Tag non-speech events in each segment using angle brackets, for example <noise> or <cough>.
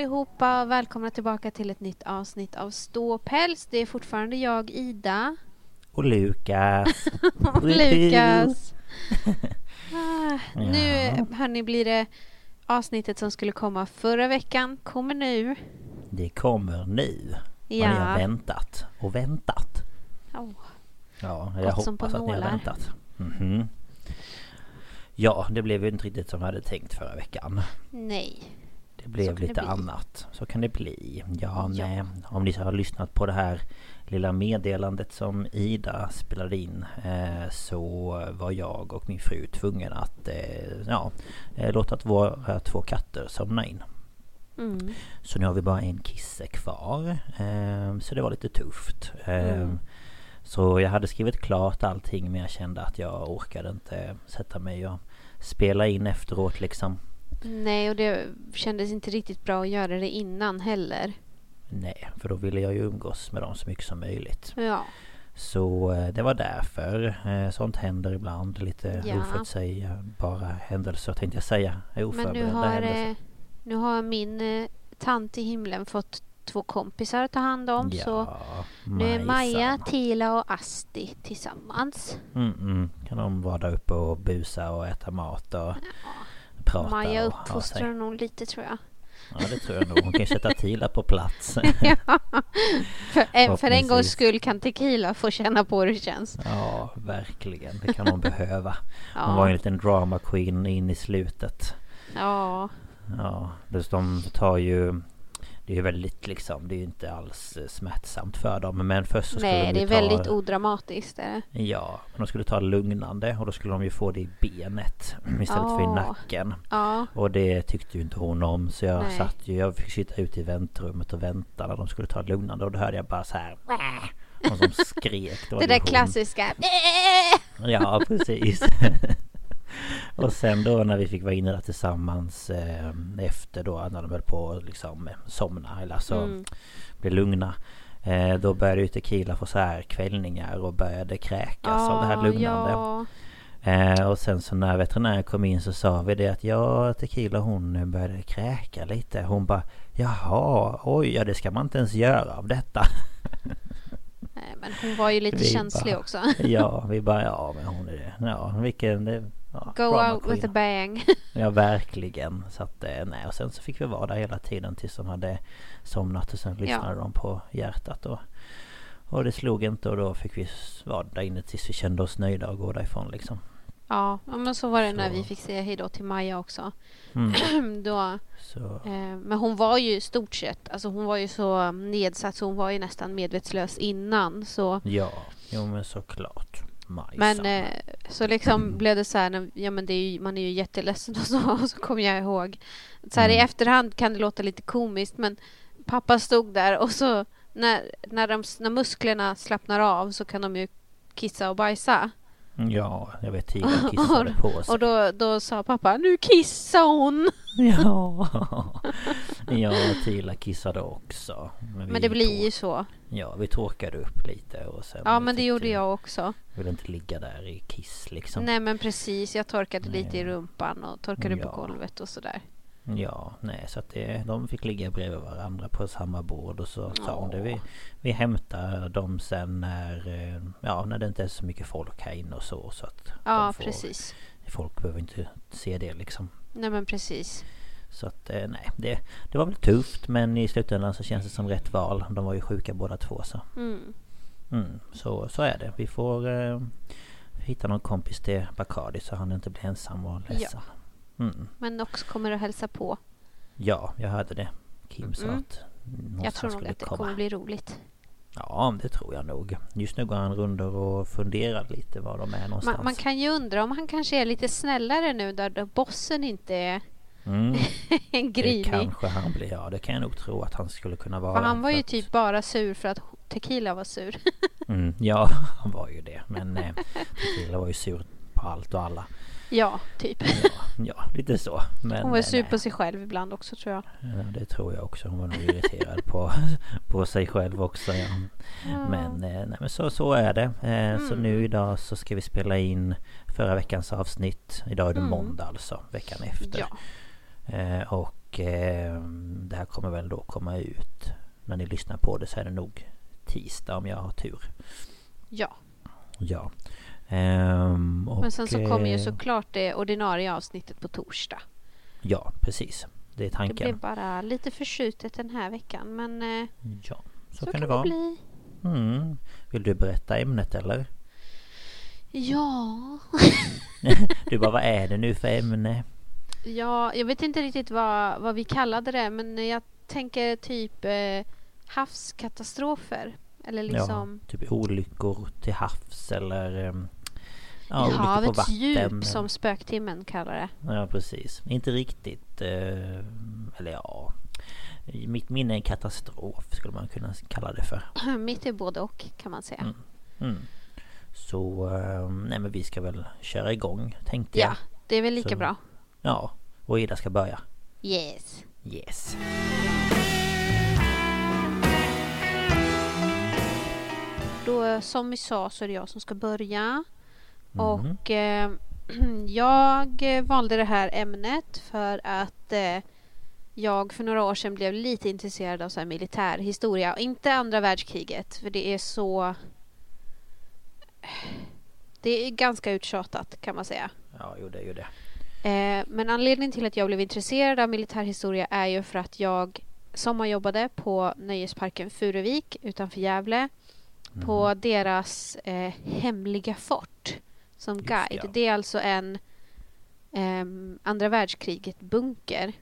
Allihopa! Välkomna tillbaka till ett nytt avsnitt av Ståpäls. Det är fortfarande jag, Ida. Och Lukas. <laughs> Och Lukas. <laughs> Ah, nu Ja. hörni, blir det avsnittet som skulle komma förra veckan. Kommer nu. Det kommer nu. Och ni har Ja. väntat och väntat. Oh. Ja, jag som hoppas att ni har väntat. Mhm. Ja, det blev ju inte riktigt som vi hade tänkt förra veckan. Nej. Det blev det lite bli. annat. Så kan det bli. Ja, Ja. nej. Om ni har lyssnat på det här lilla meddelandet som Ida spelade in eh, så var jag och min fru tvungen att eh, ja, eh, låta våra två katter somna in. Mm. Så nu har vi bara en kisse kvar. Så det var lite tufft. Mm. Så jag hade skrivit klart allting men jag kände att jag orkade inte sätta mig och spela in efteråt liksom. Nej, och det kändes inte riktigt bra att göra det innan heller. Nej, för då ville jag ju umgås med dem så mycket som möjligt. Ja. Så eh, det var därför. Eh, Sånt händer ibland. Lite Ja. oförutsägbara händelser tänkte jag säga. Men nu har, eh, nu har min eh, tant i himlen fått två kompisar att ta hand om. Så nu är Maja. Tila och Asti tillsammans. Mm, mm. Kan de vara där uppe och busa och äta mat och prata Maja uppfostrar nog lite tror jag. Ja det tror jag nog. Hon kan sätta Tila på plats. <laughs> ja. för, en, för en gångs skull kan Tequila få känna på hur det känns. Ja verkligen. Det kan hon behöva. Hon Ja. var ju en liten drama queen in i slutet. ja. Ja, de tar ju... Det är väldigt liksom, det är ju inte alls eh, smärtsamt för dem. Men först så skulle Nej, de det är ta, väldigt odramatiskt. Är det. Ja, men de skulle ta lugnande och då skulle de ju få det i benet istället för i nacken. Ja. Och det tyckte ju inte hon om så jag Nej. satt ju, jag fick sitta ute i väntrummet och vänta när de skulle ta lugnande och då hörde jag bara så här. Någon som skrek. Var Det där hon. klassiska. Ja precis. <laughs> <laughs> <laughs> och sen då när vi fick vara inne där tillsammans eh, efter då när de höll på att liksom eh, somna eller alltså Mm. bli lugna. Eh, då började ju Tequila få så här kvällningar och började kräkas av det här lugnande. Ja. Eh, och sen så när veterinären kom in så sa vi det att ja, Tequila hon började kräka lite. Hon bara Jaha, oj, ja det ska man inte ens göra av detta. Nej, men hon var ju lite Vi känslig bara- också. ja, <laughs> vi bara ja men hon är det. Ja, vilken... Det, ja, Go out with a bang. <laughs> Ja, verkligen. Så att eh, nej, och sen så fick vi vara där hela tiden tills de hade somnat och sen lyssnade de på hjärtat och och det slog inte och då fick vi vara där inne tills vi kände oss nöjda och gå därifrån liksom. Ja, ja, men så var det när Så. vi fick säga hej då till Maja också. Mm, <clears throat> då, eh, men hon var ju stort sett, alltså hon var ju så nedsatt så hon var ju nästan medvetslös innan. Så, Ja, jo men såklart. Majsan. men eh, så liksom Mm. blev det så här, ja men det är ju, man är ju jätteledsen och så, <laughs> och så kommer jag ihåg. Så här i Mm. efterhand kan det låta lite komiskt men pappa stod där och så när, när, de, när musklerna slappnar av så kan de ju kissa och bajsa. Ja, jag vet Tina <laughs> kissade på sig. Och då, då sa pappa, nu kissar hon! <laughs> Ja, <laughs> ja Tila kissade också. Men vi det blir ju så. Ja, vi torkade upp lite och sen... Ja, men det gjorde vi- jag också. Ville inte ligga där i kiss liksom. Nej, men precis. Jag torkade lite i Nej. rumpan och torkade på Ja. golvet och sådär. Ja, nej så att det, de fick ligga bredvid varandra på samma bord och så sa hon det. Vi, vi hämtar dem sen när, eh, ja, när det inte är så mycket folk här inne och så. så att Ja, får, precis. Folk behöver inte se det liksom. Nej, men precis. Så att eh, nej, det, det var väl tufft men i slutändan så känns det som rätt val. De var ju sjuka båda två så. Mm. Mm, så, så är det. Vi får eh, hitta någon kompis till Bacardi så han inte blir ensam och ledsen. Mm. Men också kommer att hälsa på. Ja, jag hörde det. Kim sa Mm. att Jag tror nog att det komma. kommer bli roligt. Ja, det tror jag nog. Just nu går han rundor och funderar lite var de är någonstans. Man, man kan ju undra om han kanske är lite snällare nu där då bossen inte är mm, <laughs> en det grinig. kanske han blir. Ja, det kan jag nog tro att han skulle kunna vara. För han var ju att- typ bara sur för att Tequila var sur. Mm, ja, <laughs> han var ju det. Men eh, <laughs> Tequila var ju sur på allt och alla. Ja, typ. Ja, <laughs> ja lite så. Men, Hon var sur på sig själv ibland också tror jag. Ja, det tror jag också. Hon var nog irriterad på, på sig själv också. Ja. Men, eh, nej, men så, så är det. Eh, Så Mm. nu idag så ska vi spela in förra veckans avsnitt. Idag är det Mm. måndag alltså, veckan efter. Ja. Eh, Och det här kommer väl då komma ut när ni lyssnar på det så är det nog tisdag om jag har tur. Ja. Ja. Ehm, och, Men sen så kommer ju eh, såklart det ordinarie avsnittet på torsdag. Ja, precis. Det är Det tanken. blev bara lite förskjutet den här veckan men eh, Ja, så, så, kan det vara. bli. Mm. Vill du berätta ämnet eller? Ja. <laughs> Du bara, vad är det nu för ämne? ja, jag vet inte riktigt vad, vad vi kallade det men jag tänker typ eh, havskatastrofer. Eller liksom Ja, typ olyckor till havs eller... Ja, i havets djup som spöktimmen kallar det. Ja, precis. Inte riktigt... Eh, eller ja... Mitt minne är en katastrof skulle man kunna kalla det för. <clears throat> Mitt är både och kan man säga. Mm. Mm. Så... Eh, nej men vi ska väl köra igång tänkte jag. Ja, det är väl lika Så- bra. Ja. Och Ida ska börja. Yes. Yes. Då, som vi sa så är det jag som ska börja. Mhm. Och eh, <clears throat> jag valde det här ämnet för att eh, jag för några år sedan blev lite intresserad av så här militärhistoria. Inte andra världskriget, för det är så... <sighs> Det är ganska uttjatat kan man säga. Ja, jo det ju det. Eh, men anledningen till att jag blev intresserad av militärhistoria är ju för att jag sommarjobbade på nöjesparken Furuvik utanför Gävle Mhm. på deras eh, hemliga fort som Just guide. ja. Det är alltså en ehm, andra världskriget bunker.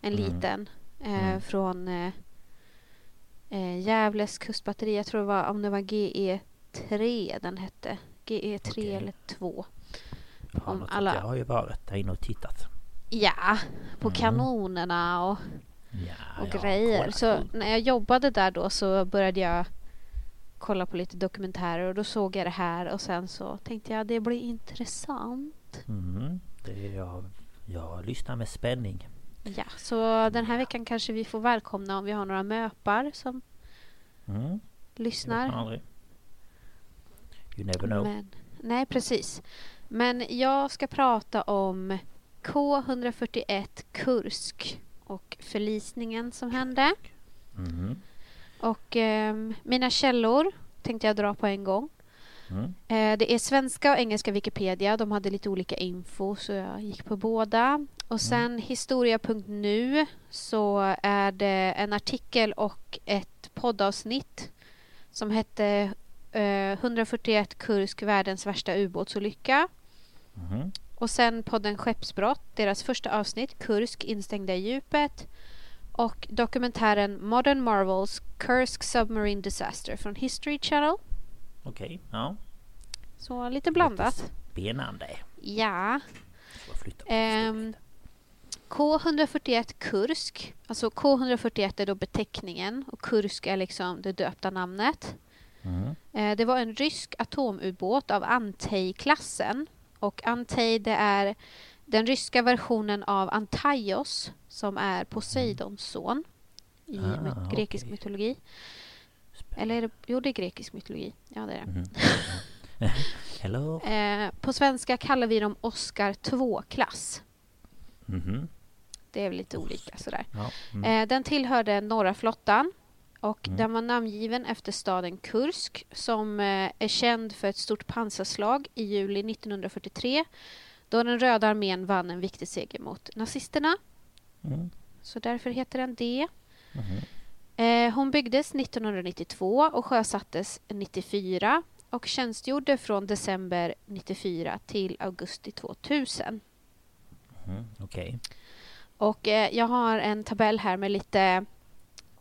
En Mm. liten. Eh, Mm. Från eh, eh, Gävles kustbatteri. Jag tror det var, om det var GE3 den hette. GE3 Okej. eller 2. Ja, om alla-. Jag har ju varit där inne och tittat. Ja, på Mm. kanonerna och Ja, och ja, grejer. Så när jag jobbade där då så började jag kolla på lite dokumentärer och då såg jag det här och sen så tänkte jag det blir intressant. Mm, det jag, jag lyssnar med spänning. Ja, så den här veckan kanske vi får välkomna om vi har några möpar som Mm, lyssnar. You never know. Men, nej, precis. Men jag ska prata om K141 Kursk och förlisningen som hände. Mm, Och ehm, mina källor tänkte jag dra på en gång. mm, Eh, det är svenska och engelska Wikipedia. De hade lite olika info så jag gick på båda. Och sen historia.nu så är det en artikel och ett poddavsnitt som hette eh, 141 Kursk världens värsta ubåtsolycka. mhm. Och sen podden Skeppsbrott, deras första avsnitt Kursk instängda i djupet. Och dokumentären Modern Marvels Kursk Submarine Disaster från History Channel. Okej, ja. Så lite blandat. Lite Spännande. Ja. På Ehm, stolen. K141 Kursk. Alltså K141 är då beteckningen och Kursk är liksom det döpta namnet. Mm, Eh, det var en rysk atomubåt av Antey-klassen. Och Antey det är den ryska versionen av Antaios som är Poseidons son i Ah, grekisk okej. mytologi. Eller är det, jo, det är grekisk mytologi. Ja, det är det. Mhm. <laughs> Hello. Eh, på svenska kallar vi dem Oscar 2-klass. Mhm. Det är väl lite olika sådär. Ja. Mm. Eh, den tillhörde norra flottan och Mm. den var namngiven efter staden Kursk som eh, är känd för ett stort pansarslag i juli 1943 då den röda armén vann en viktig seger mot nazisterna. Mm. Så därför heter den det. Mhm. Eh, hon byggdes 1992 och sjösattes 94 och tjänstgjorde från december 94 till augusti 2000. Mhm. Okej. Och eh, jag har en tabell här med lite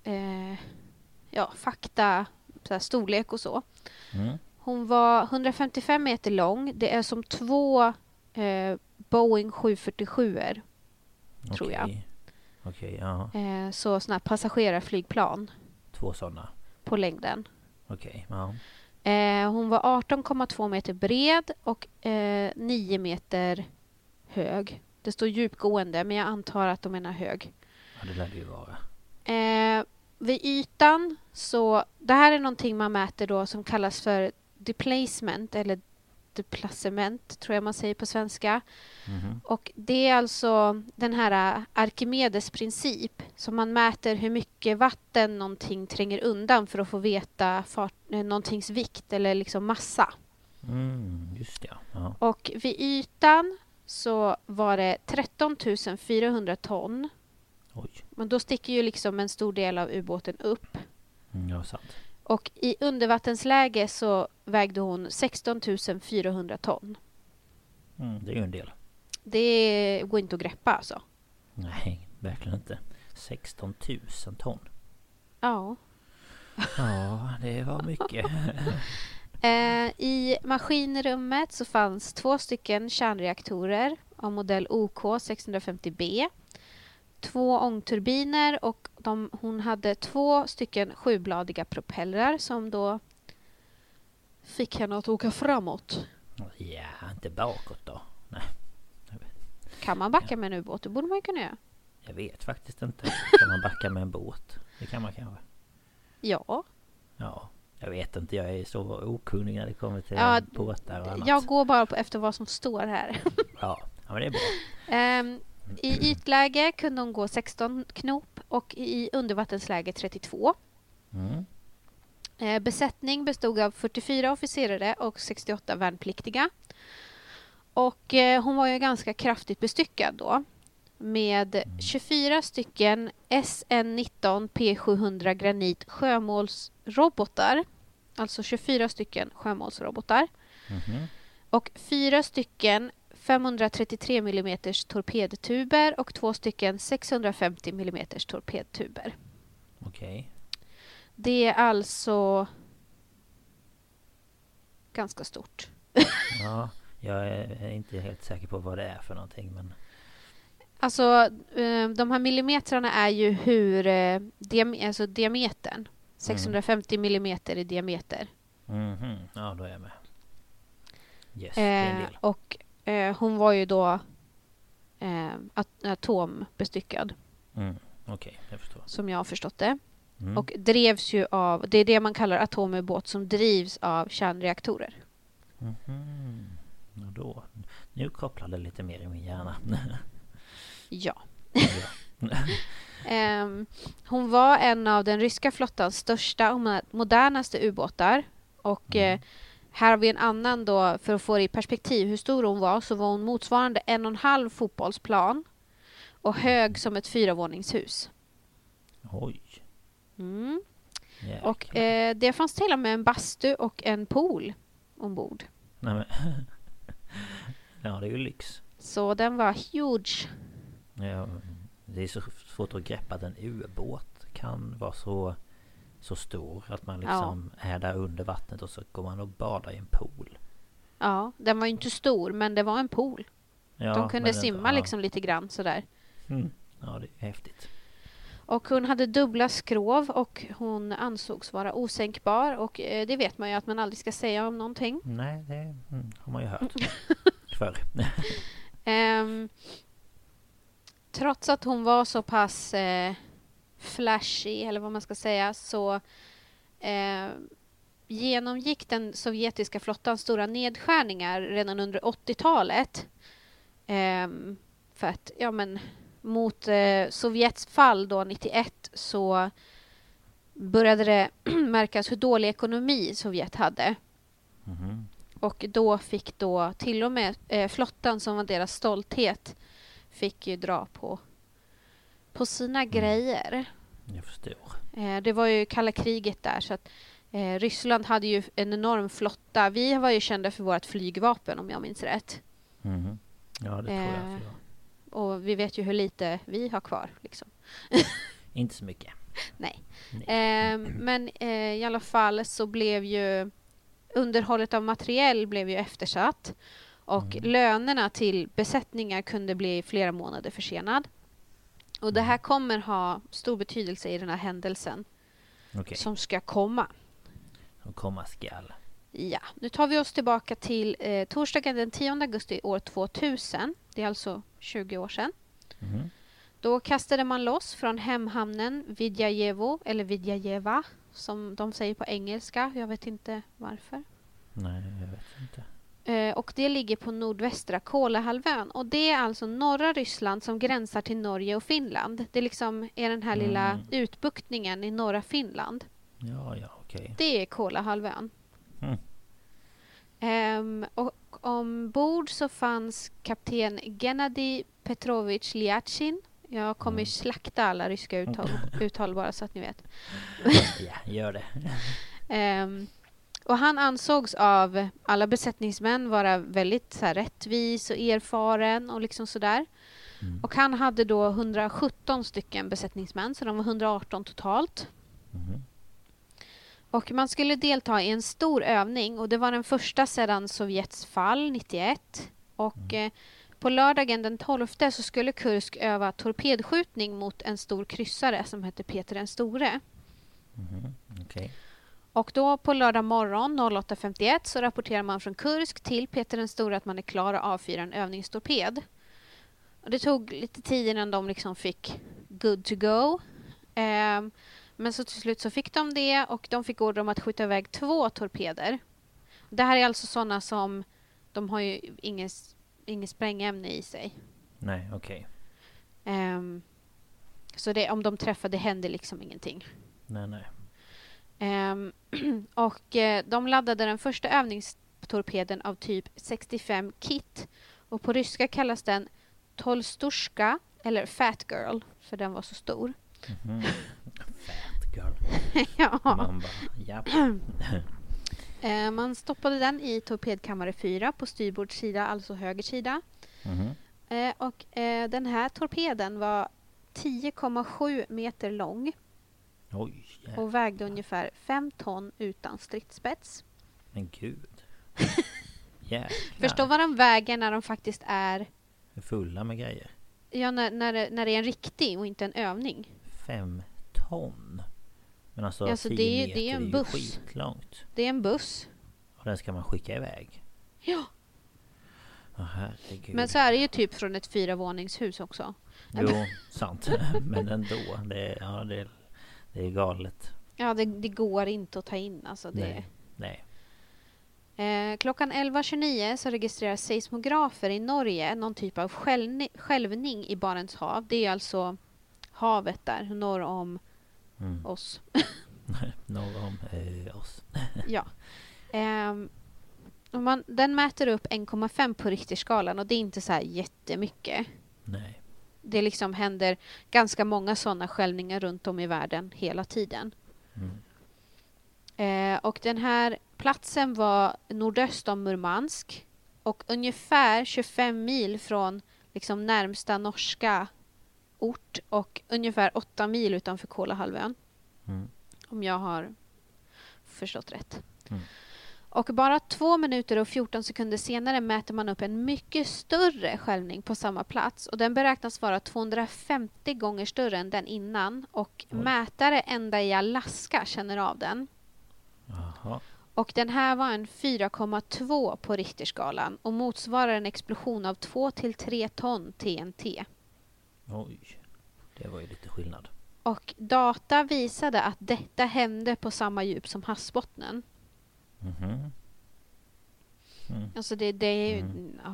eh, ja, fakta, så här, storlek och så. Mm. Hon var 155 meter lång. Det är som två eh, Boeing 747 Tror jag. Okej. Ja. eh, så såna här passagerarflygplan Två sådana. på längden. Okej, ja. Eh, hon var 18,2 meter bred och eh, 9 meter hög. Det står djupgående, men jag antar att de menar hög. ja. Det lär det ju vara. Eh, vid ytan så... Det här är någonting man mäter då som kallas för displacement eller outplacement, tror jag man säger på svenska. Mhm. Och det är alltså den här äh, Arkimedes princip som man mäter hur mycket vatten någonting tränger undan för att få veta fart, eh, någontings vikt eller liksom massa. Mm, just det, ja. Och vid ytan så var det 13 400 ton. Oj. Men då sticker ju liksom en stor del av ubåten upp. Mm, ja, sant. Och i undervattensläge så vägde hon 16 400 ton. Mm, det är ju en del. Det går inte att greppa alltså. Nej, verkligen inte. 16 000 ton. Ja. Ja, det var mycket. <laughs> Eh, I maskinrummet så fanns två stycken kärnreaktorer av modell OK 650B. Två ångturbiner och de, hon hade två stycken sjubladiga propellrar som då fick henne att åka framåt. Ja, inte bakåt då. Nej, Kan man backa med en ubåt? Det borde man ju kunna göra. jag vet faktiskt inte. Kan man backa med en båt? Det kan man kanske. Ja. Ja, jag vet inte. Jag är så okunnig när det kommer till Ja, båtar och annat. Jag går bara efter vad som står här. Ja, ja men det är bra. Ehm, I ytläge kunde hon gå 16 knop och i undervattensläge 32. Mm. Eh, Besättning bestod av 44 officerare och 68 värnpliktiga. Och eh, hon var ju ganska kraftigt bestyckad då med 24 stycken SN-19 P700 Granit sjömålsrobotar. Alltså 24 stycken sjömålsrobotar. Mhm. Och fyra stycken 533 mm torpedtuber och två stycken 650 mm torpedtuber. Okej. Det är alltså ganska stort. Ja, jag är inte helt säker på vad det är för någonting men... Alltså eh, de här millimetrarna är ju hur eh, diam- alltså diametern. 650 millimeter i diameter. Mhm, ja då är jag med. Yes, Eh, och eh, hon var ju då eh, at- atombestyckad Mm, Okej, jag som jag har förstått det. Mm. Och drevs ju av, det är det man kallar atomubåt som drivs av kärnreaktorer. Mhm. Ja, då. Nu kopplar det lite mer i min hjärna. Ja. <laughs> <laughs> Ehm, hon var en av den ryska flottans största och mo- modernaste ubåtar. Och Mm. eh, här har vi en annan då, för att få det i perspektiv hur stor hon var, så var hon motsvarande en och en halv fotbollsplan och hög som ett fyravåningshus. Oj. Mm. Jäklar. Och eh, det fanns till och med en bastu och en pool ombord. Nej, men... <laughs> ja, det är ju lyx. Så den var huge. Ja, det är så svårt att greppa att en ubåt kan vara så, så stor att man liksom är där under vattnet och så går man och badar i en pool. Ja, den var ju inte stor, men det var en pool. Ja, De kunde simma ja. liksom lite grann sådär. Mm. Ja, det är häftigt. Och hon hade dubbla skrov och hon ansågs vara osänkbar och eh, det vet man ju att man aldrig ska säga om någonting. Nej, det mm, har man ju hört <laughs> förr. Ehm, trots att hon var så pass eh, flashy, eller vad man ska säga, så eh, genomgick den sovjetiska flottan stora nedskärningar redan under 80-talet. Ehm, för att, ja men, mot eh, Sovjets fall då 91 så började det <clears throat> märkas hur dålig ekonomi Sovjet hade. Mhm. Och då fick då till och med eh, flottan som var deras stolthet fick ju dra på, på sina grejer. Jag förstår. Eh, det var ju kalla kriget där så att eh, Ryssland hade ju en enorm flotta. Vi var ju kända för vårt flygvapen om jag minns rätt. Mhm. Ja, det tror jag Eh. vi har. Och vi vet ju hur lite vi har kvar. Liksom. <laughs> Inte så mycket. Nej. Nej. Eh, men eh, i alla fall så blev ju underhållet av materiell blev ju eftersatt och Mm. lönerna till besättningar kunde bli flera månader försenad. Och det här kommer ha stor betydelse i den här händelsen Okej, som ska komma. och komma skall. Ja, nu tar vi oss tillbaka till eh, torsdagen den 10 augusti år 2000. Det är alltså 20 år sedan. Mhm. Då kastade man loss från hemhamnen Vidjajevo, eller Vidjajeva, som de säger på engelska. Jag vet inte varför. Nej, jag vet inte. Eh, och det ligger på nordvästra Kolahalvön. Och det är alltså norra Ryssland som gränsar till Norge och Finland. Det liksom är den här lilla Mm. utbuktningen i norra Finland. Ja, ja, okej. Det är Kolahalvön. Mm. Ehm, och ombord så fanns kapten Gennady Petrovich Lyachin. Jag kommer Mm. slakta alla ryska uttal, uttal bara så att ni vet. <laughs> Ja, gör det. Ehm, och han ansågs av alla besättningsmän vara väldigt så här, rättvis och erfaren och liksom sådär. Mm. Och han hade då 117 stycken besättningsmän, så de var 118 totalt. Mhm. Och man skulle delta i en stor övning och det var den första sedan Sovjets fall 91. Och eh, på lördagen den 12 så skulle Kursk öva torpedskjutning mot en stor kryssare som hette Peter den store. Mhm. Och då på lördag morgon 08.51 så rapporterar man från Kursk till Peter den store att man är klar att avfyra en övningstorped. Och det tog lite tid innan de liksom fick good to go. Ehm, men så till slut så fick de det och de fick order om att skjuta iväg två torpeder. Det här är alltså sådana som de har ju ingen, ingen sprängämne i sig. Nej, okej. Ehm, så det, om de träffar, det händer liksom ingenting. Nej, nej. Ehm, <clears throat> och eh, de laddade den första övningstorpeden av typ 65 Kit. Och på ryska kallas den Tolsturska eller Fat Girl, för den var så stor. Mhm. <laughs> Fat girl. <laughs> ja. Man bara, ja. <clears throat> Eh, man stoppade den i torpedkammare 4 på styrbords sida, alltså höger sida. Mhm. Eh, och den här torpeden var 10,7 meter lång Oj, och vägde ungefär 5 ton utan stridsspets. Men gud. <laughs> Förstå vad de väger när de faktiskt är Fulla med grejer. Ja, när, när, det, när det är en riktig och inte en övning. Fem ton. Men alltså, Alltså, 10 det är meter det är en ju buss. skitlångt. Det är en buss. Och den ska man skicka iväg. Ja. Åh herregud. Men så är det ju typ från ett fyravåningshus också. Jo, sant. <laughs> Men ändå. Det, är- ja, det, det är galet. Ja, det, det går inte att ta in. Alltså det. Nej. Nej. Eh, klockan 11.29 så registreras seismografer i Norge någon typ av skälvning i Barents hav. Det är alltså havet där, norr om Mm. oss. <laughs> Norr om eh, oss. <laughs> ja. Och man, den mäter upp 1,5 på Richterskalan och det är inte så här jättemycket. Nej. Det liksom händer ganska många sådana skälvningar runt om i världen hela tiden. Mm. Eh, och den här platsen var nordöst om Murmansk och ungefär 25 mil från liksom närmsta norska ort och ungefär 8 mil utanför Kolahalvön. Mm. Om jag har förstått rätt. Mm. Och bara två minuter och 14 sekunder senare mäter man upp en mycket större skälvning på samma plats. Och den beräknas vara 250 gånger större än den innan. Och Oj. mätare ända i Alaska känner av den. Jaha. Och den här var en 4,2 på Richterskalan och motsvarar en explosion av 2 till 3 ton TNT. Oj. Det var ju lite skillnad. Och data visade att detta hände på samma djup som havsbottnen. Mhm. Mm. Alltså det, det är ju... Mm. ja,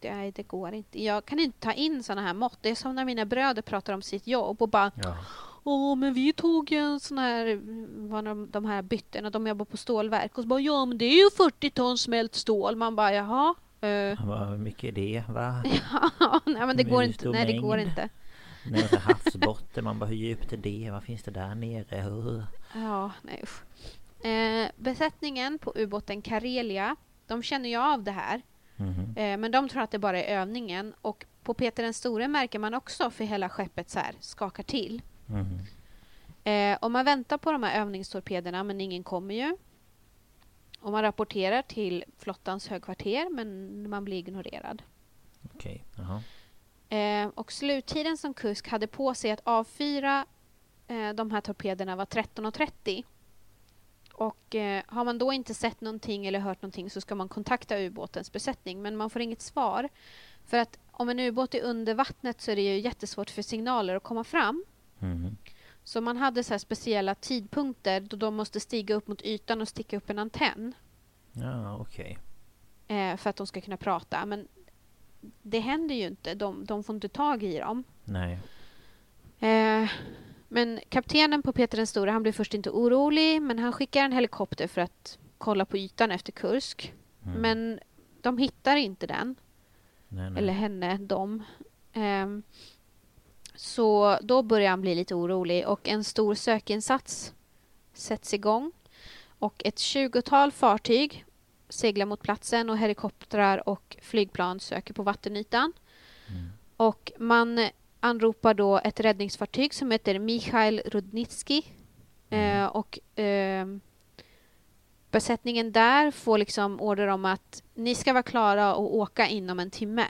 det, det går inte. Jag kan inte ta in såna här mått. Det är som när mina bröder pratar om sitt jobb och bara Ja. Åh, men vi tog ju en sån här, vad de, de här bytena, de jobbar på stålverk och så bara ja men det är ju 40 ton smält stål. Man bara jaha. eh, Vad mycket är det? Va? <laughs> Ja, nej men det går inte. Nej det går inte. Nej, havsbotten. Man bara hur djupt är det? Vad finns det där nere? Uh. Ja, nej usch. Eh, besättningen på ubåten Karelia, de känner ju av det här. Mhm. Eh, men de tror att det bara är övningen. Och på Peter den store märker man också för hela skeppet så här skakar till. Mhm. Eh, och man väntar på de här övningstorpederna men ingen kommer ju. Och man rapporterar till flottans högkvarter men man blir ignorerad. Okej. Jaha. Eh, och sluttiden som Kusk hade på sig att avfyra eh, de här torpederna var 13.30. Och eh, har man då inte sett någonting eller hört någonting så ska man kontakta ubåtens besättning men man får inget svar. För att om en ubåt är under vattnet så är det ju jättesvårt för signaler att komma fram. Mhm. Så man hade så här speciella tidpunkter då de måste stiga upp mot ytan och sticka upp en antenn. Ja, okej. eh, för att de ska kunna prata. Men det händer ju inte. De, de får inte tag i dem. Nej. Eh, men kaptenen på Peter den store han blir först inte orolig men han skickar en helikopter för att kolla på ytan efter Kursk. Mm. Men de hittar inte den. nej, nej. Eller henne, dem. Ehm, så då börjar han bli lite orolig och en stor sökinsats sätts igång. Och ett tjugotal fartyg seglar mot platsen och helikoptrar och flygplan söker på vattenytan. Mm. Och man anropar då ett räddningsfartyg som heter Mikhail Rudnitsky. Mm. Eh, och ehm, besättningen där får liksom order om att ni ska vara klara och åka inom en timme.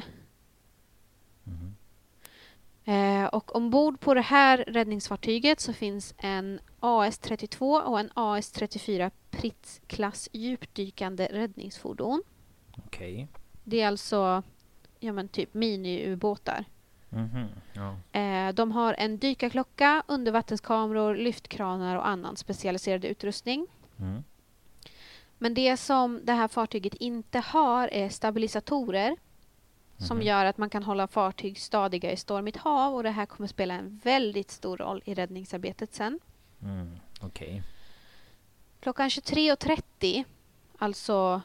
Mhm. Eh, och ombord på det här räddningsfartyget så finns en AS-32 och en AS-34 Pritz-klass djupdykande räddningsfordon. Okej. Det är alltså ja, men typ mini-ubåtar. Mhm. Ja. Eh, de har en dykarklocka, undervattenskameror, lyftkranar och annan specialiserad utrustning. Mm. Men det som det här fartyget inte har är stabilisatorer som Mhm. gör att man kan hålla fartyg stadiga i stormigt hav och det här kommer spela en väldigt stor roll i räddningsarbetet sen. Mm. Okej. Klockan 23.30, alltså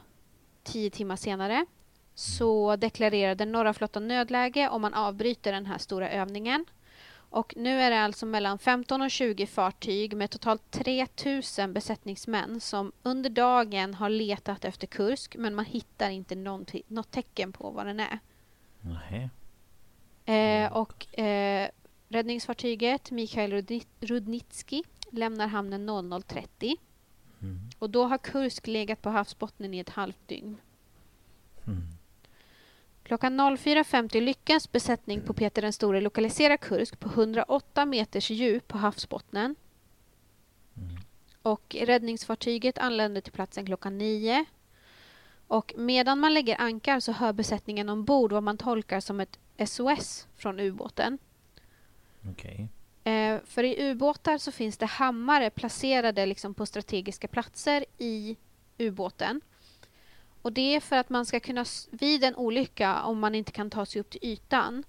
tio timmar senare, så deklarerar den norra flottan nödläge och man avbryter den här stora övningen. Och nu är det alltså mellan 15 och 20 fartyg med totalt 3000 besättningsmän som under dagen har letat efter Kursk men man hittar inte något tecken på vad den är. Nej. Eh, och eh, räddningsfartyget Mikhail Rudni- Rudnitsky lämnar hamnen 00.30 Mm. och då har Kursk legat på havsbottnen i ett halvt dygn. Mm. Klockan 04.50 lyckas besättning på Peter den store lokalisera Kursk på 108 meters djup på havsbottnen. Mm. Och räddningsfartyget anländer till platsen klockan 9. Och medan man lägger ankar så hör besättningen ombord vad man tolkar som ett SOS från ubåten. Okej. Eh, för i ubåtar så finns det hammare placerade liksom på strategiska platser i ubåten. Och det är för att man ska kunna, vid en olycka, om man inte kan ta sig upp till ytan,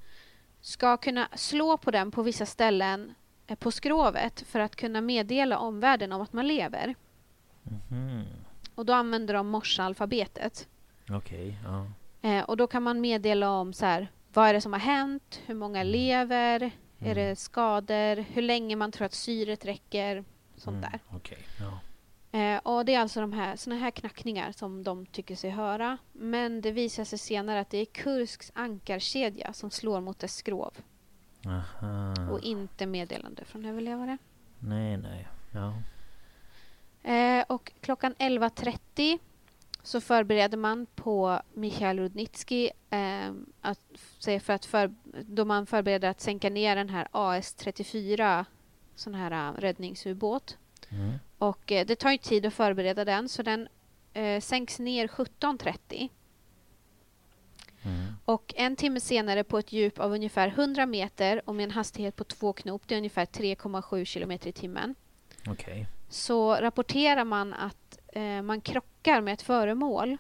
ska kunna slå på den på vissa ställen eh, på skrovet för att kunna meddela omvärlden om att man lever. Mhm. Och då använder de morsealfabetet. Okej. Ja. Eh, och då kan man meddela om så här, vad är det som har hänt, hur många lever, är det skador, hur länge man tror att syret räcker, sånt Mm. där. Okej. Ja. Eh, och det är alltså de här, såna här knackningar som de tycker sig höra. Men det visar sig senare att det är Kursks ankarkedja som slår mot dess skrov Aha. och inte meddelande från överlevare. Nej, nej. Ja. Eh, och klockan 11.30 så förbereder man på Mikhail Rudnitsky eh, att, för att för, då man förbereder att sänka ner den här AS-34 sån här eh, räddningsubåt. Mm. Och eh, det tar ju tid att förbereda den så den eh, sänks ner 17.30 Mm. och en timme senare på ett djup av ungefär 100 meter och med en hastighet på två knop, det är ungefär 3,7 kilometer i timmen, Okej. så rapporterar man att eh, man krockar med ett föremål.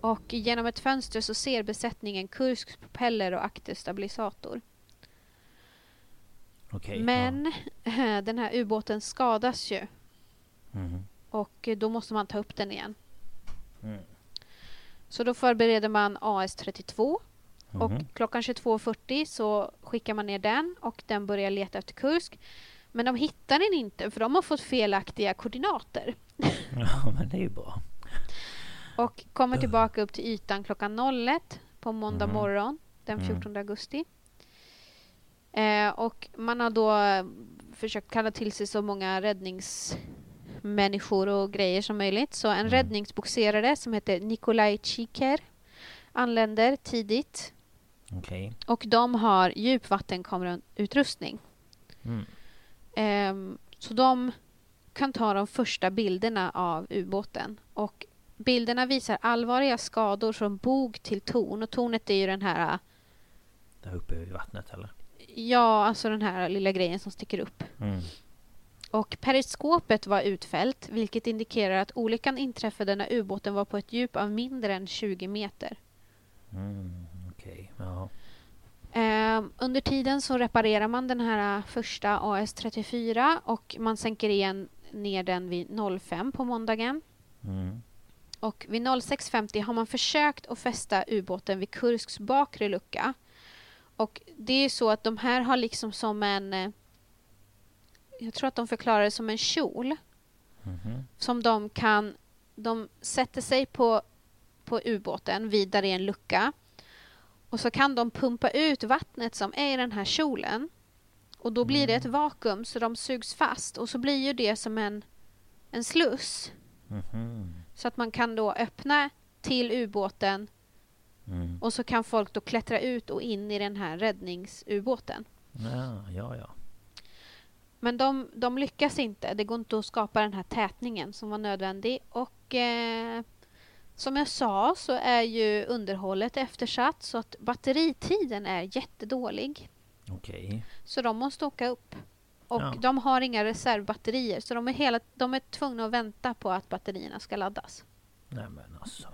Och genom ett fönster så ser besättningen Kursks propeller och akterstabilisator. Okej. Men <laughs> den här ubåten skadas ju Mhm. och då måste man ta upp den igen. Mm. Så då förbereder man AS-32 och Mhm. klockan 22.40 så skickar man ner den och den börjar leta efter Kursk. Men de hittar den inte för de har fått felaktiga koordinater <laughs> Ja, men det är ju bra. och kommer tillbaka upp till ytan klockan 01 på måndag Mhm. morgon den Mm. 14 augusti. Eh, och man har då eh, försökt kalla till sig så många räddningsmänniskor och grejer som möjligt. Så en Mm. räddningsboxerare som heter Nikolaj Chiker anländer tidigt Okej. och de har djupvattenkamerautrustning. Mm. Ehm, så de kan ta de första bilderna av ubåten. Och bilderna visar allvarliga skador från bog till torn. Och tornet är ju den här, Där uppe i vattnet eller? ja, alltså den här lilla grejen som sticker upp. Mm. Och periskopet var utfällt vilket indikerar att olyckan inträffade när ubåten var på ett djup av mindre än 20 meter. Mm, Okej, ja. Eh, under tiden så reparerar man den här första AS-34 och man sänker igen ner den vid 05 på måndagen. Mm. Och vid 06.50 har man försökt att fästa ubåten vid Kursks bakre lucka. Och det är så att de här har liksom som en... Jag tror att de förklarar det som en kjol Mhm. som de kan... De sätter sig på, på ubåten vid där det är en lucka. Och så kan de pumpa ut vattnet som är i den här kjolen. Och då blir det ett vakuum så de sugs fast och så blir ju det som en, en sluss. Mhm. Så att man kan då öppna till ubåten Mm. och så kan folk då klättra ut och in i den här räddningsubåten. Ja, ja, ja. Men de, de lyckas inte. Det går inte att skapa den här tätningen som var nödvändig. Och eh, som jag sa så är ju underhållet eftersatt så att batteritiden är jättedålig. Okej. Så de måste åka upp. Och Ja. de har inga reservbatterier så de är, hela, de är tvungna att vänta på att batterierna ska laddas. Nej men alltså.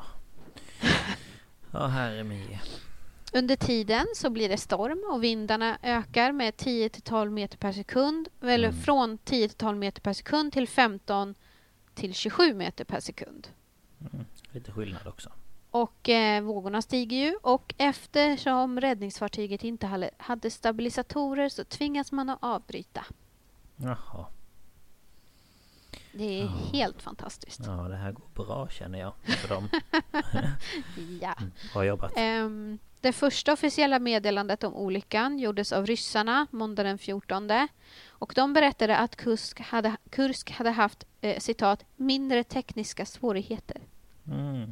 Ja, herre min. Under tiden så blir det storm och vindarna ökar med 10 till 12 meter per sekund. Eller Mm. från 10 till 12 meter per sekund till 15 till 27 meter per sekund. Mm. Lite skillnad också. Och eh, vågorna stiger ju och eftersom räddningsfartyget inte hade, stabilisatorer så tvingas man att avbryta. Jaha. Det är Ja. helt fantastiskt. Ja, det här går bra känner jag för dem. <laughs> Ja. Mm. Bra jobbat. Ehm, det första officiella meddelandet om olyckan gjordes av ryssarna måndag den 14. Och de berättade att Kursk hade, Kursk hade haft eh, citat mindre tekniska svårigheter Mm.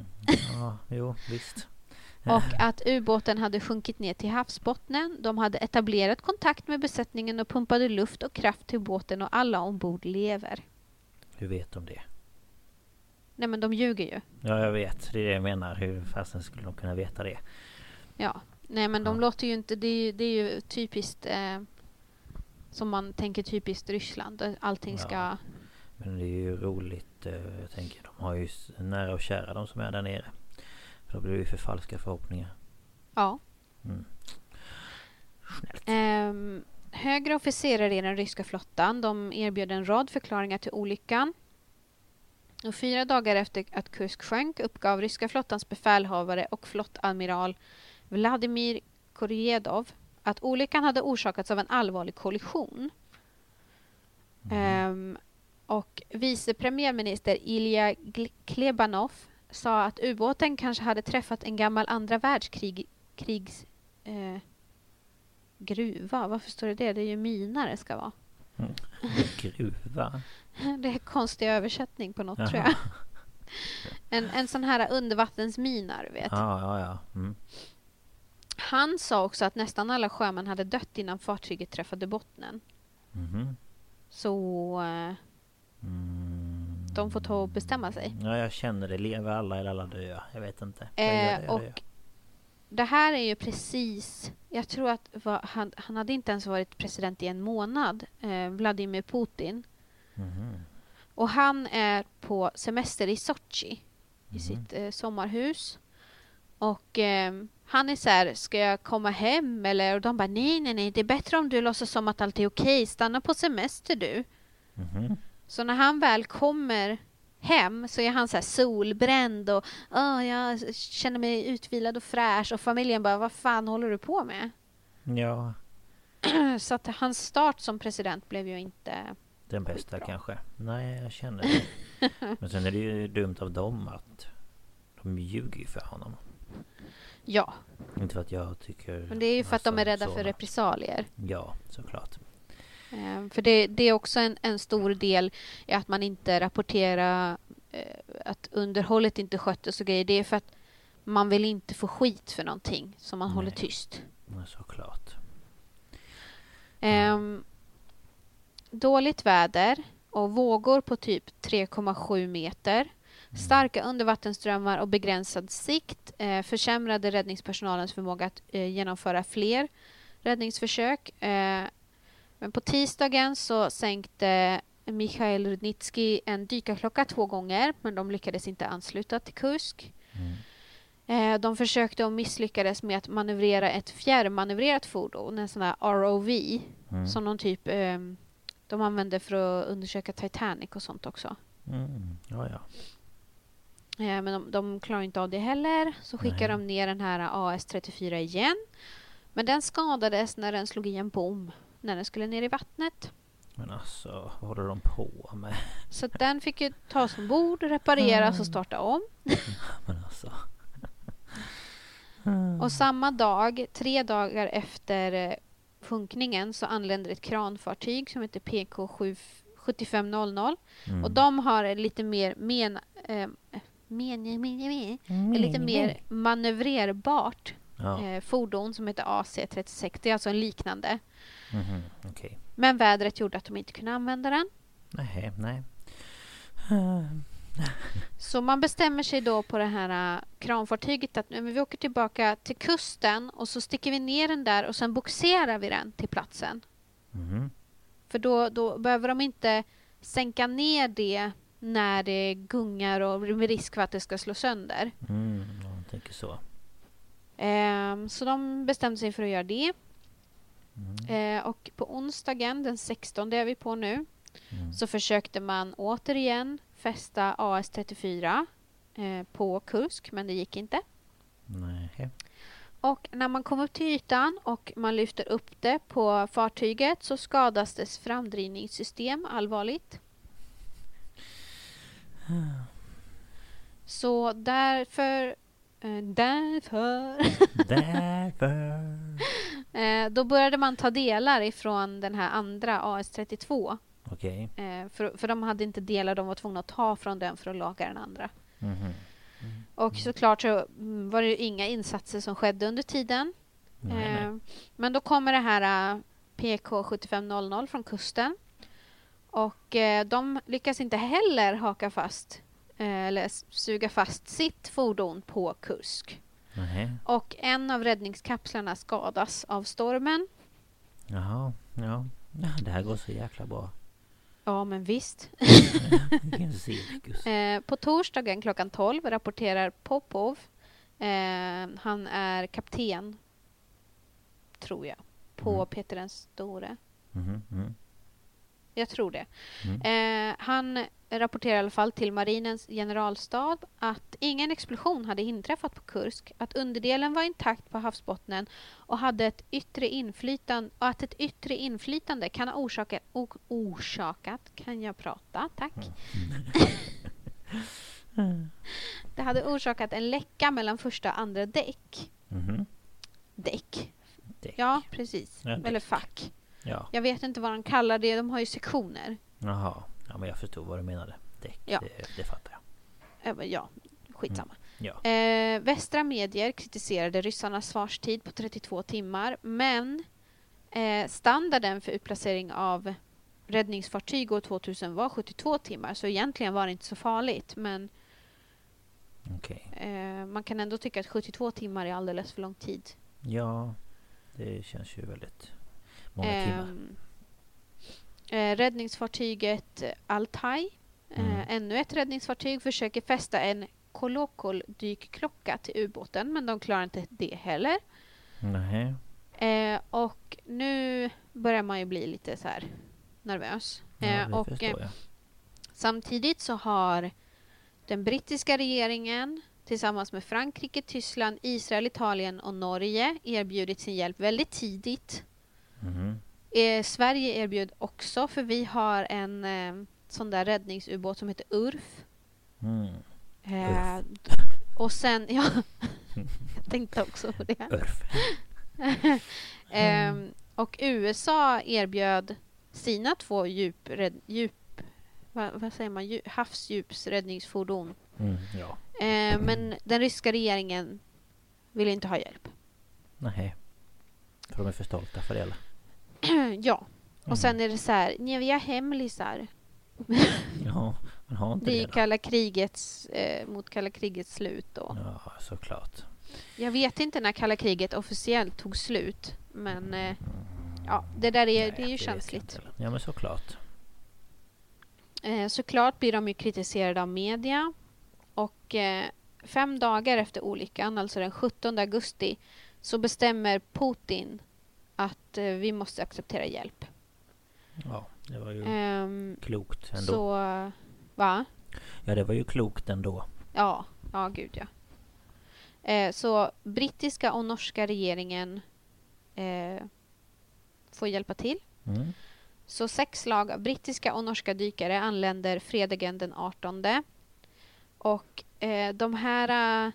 Ja, jo, visst. <laughs> och att ubåten hade sjunkit ner till havsbottnen. De hade etablerat kontakt med besättningen och pumpade luft och kraft till båten och alla ombord lever. Hur vet de det? Nej men de ljuger ju. Ja, jag vet. Det är det jag menar. Hur fasen skulle de kunna veta det? Ja. Nej men de Ja. låter ju inte, det är det är ju typiskt eh, som man tänker typiskt Ryssland. Allting ska Ja. Men det är ju roligt. eh, Jag tänker, de har ju nära och kära de som är där nere. För då blir det ju för falska förhoppningar. Ja. Mm. Snällt. Ehm, högre officerare i den ryska flottan de erbjöd en rad förklaringar till olyckan. Och fyra dagar efter att Kursk sjönk uppgav ryska flottans befälhavare och flottadmiral Vladimir Korjedov att olyckan hade orsakats av en allvarlig kollision. Mm. Ehm, och vice premiärminister Ilja Klebanov sa att ubåten kanske hade träffat en gammal andra världskrig krigs, eh, gruva. Varför står det det? Det är ju mina det ska vara. Gruva? <laughs> Det är konstig översättning på något tror Jaha. jag. <laughs> En, en sån här undervattensmina, du vet. Ja, ja, ja. Mm. Han sa också att nästan alla sjömän hade dött innan fartyget träffade bottnen. Mhm. Så eh, Mm. de får ta och bestämma sig. Ja, jag känner det. Lever alla eller alla döda? Jag vet inte. Jag Eh, och det här är ju precis... Jag tror att va, han, han hade inte ens varit president i en månad, eh, Vladimir Putin. Mhm. Och han är på semester i Sochi, i Mhm. sitt eh, sommarhus. Och eh, han är så här, ska jag komma hem eller? Och de bara, nej, nej, nej, det är bättre om du låtsas som att allt är okej. Stanna på semester du. Mhm. Så när han väl kommer hem så är han så här solbränd och "Åh, jag känner mig utvilad och fräsch och familjen bara, vad fan håller du på med? Ja, <clears throat> Så att hans start som president blev ju inte... den bästa Skitbra. kanske. Nej, jag känner det. <laughs> Men sen är det ju dumt av dem att de ljuger ju för honom. Ja, Inte för att jag tycker... men det är ju för att de är rädda för repressalier. Ja, såklart. Eh, För det, det är också en, en stor del i att man inte rapporterar eh, att underhållet inte sköttes och grejer. Det är för att man vill inte få skit för någonting som man håller Nej. tyst. Ja, såklart. Ehm, dåligt väder och vågor på typ 3,7 meter. Starka undervattensströmmar och begränsad sikt eh, försämrade räddningspersonalens förmåga att eh, genomföra fler räddningsförsök. Eh, men på tisdagen så sänkte Mikhail Rudnitsky en dykarklocka två gånger men de lyckades inte ansluta till Kursk. Mm. Eh, de försökte och misslyckades med att manövrera ett fjärrmanövrerat fordon, en sån här ROV, Mm. som någon typ eh, de använde för att undersöka Titanic och sånt också. Mm. Ja, ja. Eh, men de, de klarar inte av det heller. Så skickar de ner den här AS-34 igen. Men den skadades när den slog i en bom när den skulle ner i vattnet. Men alltså, vad håller de på med? Så den fick ju tas ombord, repareras Mm. och starta om. <laughs> Men alltså. Och samma dag, tre dagar efter eh, sjunkningen, så anländer ett kranfartyg som heter PK 7500. Mm. Och de har lite mer men, eh, men, men, men, Mm. lite mer manövrerbart Ja. eh, fordon som heter AC36. Det är alltså en liknande. Mhm. Okej. Men vädret gjorde att de inte kunde använda den. Nej, nej. Så man bestämmer sig då på det här uh, kranfartyget att men vi åker tillbaka till kusten och så sticker vi ner den där och sen boxerar vi den till platsen. Mhm. För då, då behöver de inte sänka ner det när det gungar och med risk för att det ska slå sönder. Mm. Ja, jag tänker så. Ehm, så de bestämde sig för att göra det. Mm. Eh, och på onsdagen, den 16 är vi på nu, Mm. så försökte man återigen fästa AS-34 eh, på Kursk, men det gick inte. Nej. Och när man kom upp till ytan och man lyfter upp det på fartyget så skadas dess framdrivningssystem allvarligt. Så därför... Eh, därför... Därför. Eh, då började man ta delar ifrån den här andra AS-32. Okej. Eh, för, för de hade inte delar, de var tvungna att ta från den för att laga den andra. Mhm. Och såklart så mm, var det inga insatser som skedde under tiden. Nej, nej. Eh, Men då kommer det här eh, PK 7500 från kusten. Och eh, de lyckas inte heller haka fast eh, eller suga fast sitt fordon på Kursk. Nej. Och en av räddningskapslarna skadas av stormen. Jaha. Ja. ja. Det här går så jäkla bra. Ja, men visst. <laughs> <laughs> Eh, på torsdagen klockan 12 rapporterar Popov. Eh, han är kapten, tror jag, på Mm. Peter den store. Mhm. Mm. Jag tror det. Mm. Eh, han rapporterar i alla fall till marinens generalstab att ingen explosion hade inträffat på Kursk, att underdelen var intakt på havsbottnen och hade ett yttre inflytande, och att ett yttre inflytande kan ha orsakat, orsakat, kan jag prata, tack. <laughs> Det hade orsakat en läcka mellan första och andra däck. Mhm. Däck? Däck. Ja, precis. Ja. Eller fack. Ja. Jag vet inte vad de kallar det, de har ju sektioner. Jaha. Ja men jag förstod vad du menade. Däck. Ja. Det, det fattar jag. Ja, skitsamma. Ja. Eh, västra medier kritiserade ryssarnas svarstid på 32 timmar men eh, standarden för utplacering av räddningsfartyg år 2000 var 72 timmar så egentligen var det inte så farligt men Okej. eh, man kan ändå tycka att 72 timmar är alldeles för lång tid. Ja. Det känns ju väldigt många timmar. Ehm, eh, räddningsfartyget Altai, eh, Mm. ännu ett räddningsfartyg, försöker fästa en kolokol dykklocka till ubåten men de klarar inte det heller. Nej. Eh, och nu börjar man ju bli lite så här nervös. Ja, Eh, och samtidigt så har den brittiska regeringen tillsammans med Frankrike, Tyskland, Israel, Italien och Norge erbjudit sin hjälp väldigt tidigt. Eh, Sverige erbjöd också för vi har en eh, sån där räddningsubåt som heter URF. Mm. Eh, <laughs> och sen, ja, <laughs> jag tänkte också på det. Örf. <laughs> Ehm, och USA erbjöd sina två djup, djup vad, vad säger man, dju, havsdjupsräddningsfordon. Mm. Ja. Ehm, men den ryska regeringen ville inte ha hjälp. Nej. För de är för stolta för det eller? <clears throat> ja, Mm. och sen är det så här, nej <laughs> vi har hemlisar. Ja, man har inte Det är det. ju kalla krigets, eh, mot kalla krigets slut då. Ja, såklart. Jag vet inte när kalla kriget officiellt tog slut, men eh, Mm. ja, det där är, Nej, det är ju jag känsligt. Ja, men såklart. Eh, såklart blir de ju kritiserade av media och eh, fem dagar efter olyckan, alltså den 17 augusti, så bestämmer Putin att eh, vi måste acceptera hjälp. Ja, det var ju Ehm, klokt ändå. så, va? Ja, det var ju klokt ändå. Ja, ja gud ja. Eh, så brittiska och norska regeringen eh, får hjälpa till. Mm. Så sex lag av brittiska och norska dykare anländer fredagen den 18. Och eh, de här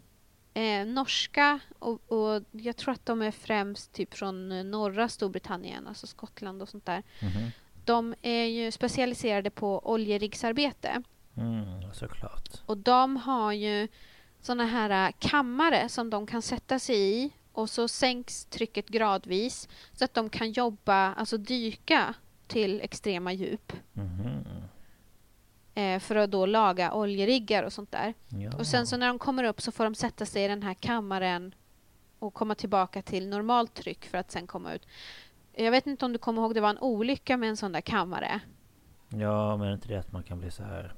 eh, norska, och, och jag tror att de är främst typ från eh, norra Storbritannien, alltså Skottland och sånt där. Mhm. De är ju specialiserade på oljeriggsarbete. Mm, såklart. Och de har ju såna här äh, kammare som de kan sätta sig i och så sänks trycket gradvis så att de kan jobba, alltså dyka till extrema djup Mhm. Eh, för att då laga oljeriggar och sånt där. Ja. Och sen så när de kommer upp så får de sätta sig i den här kammaren och komma tillbaka till normalt tryck för att sen komma ut. Jag vet inte om du kommer ihåg, det var en olycka med en sån där kammare. Ja, men är inte det att man kan bli så här...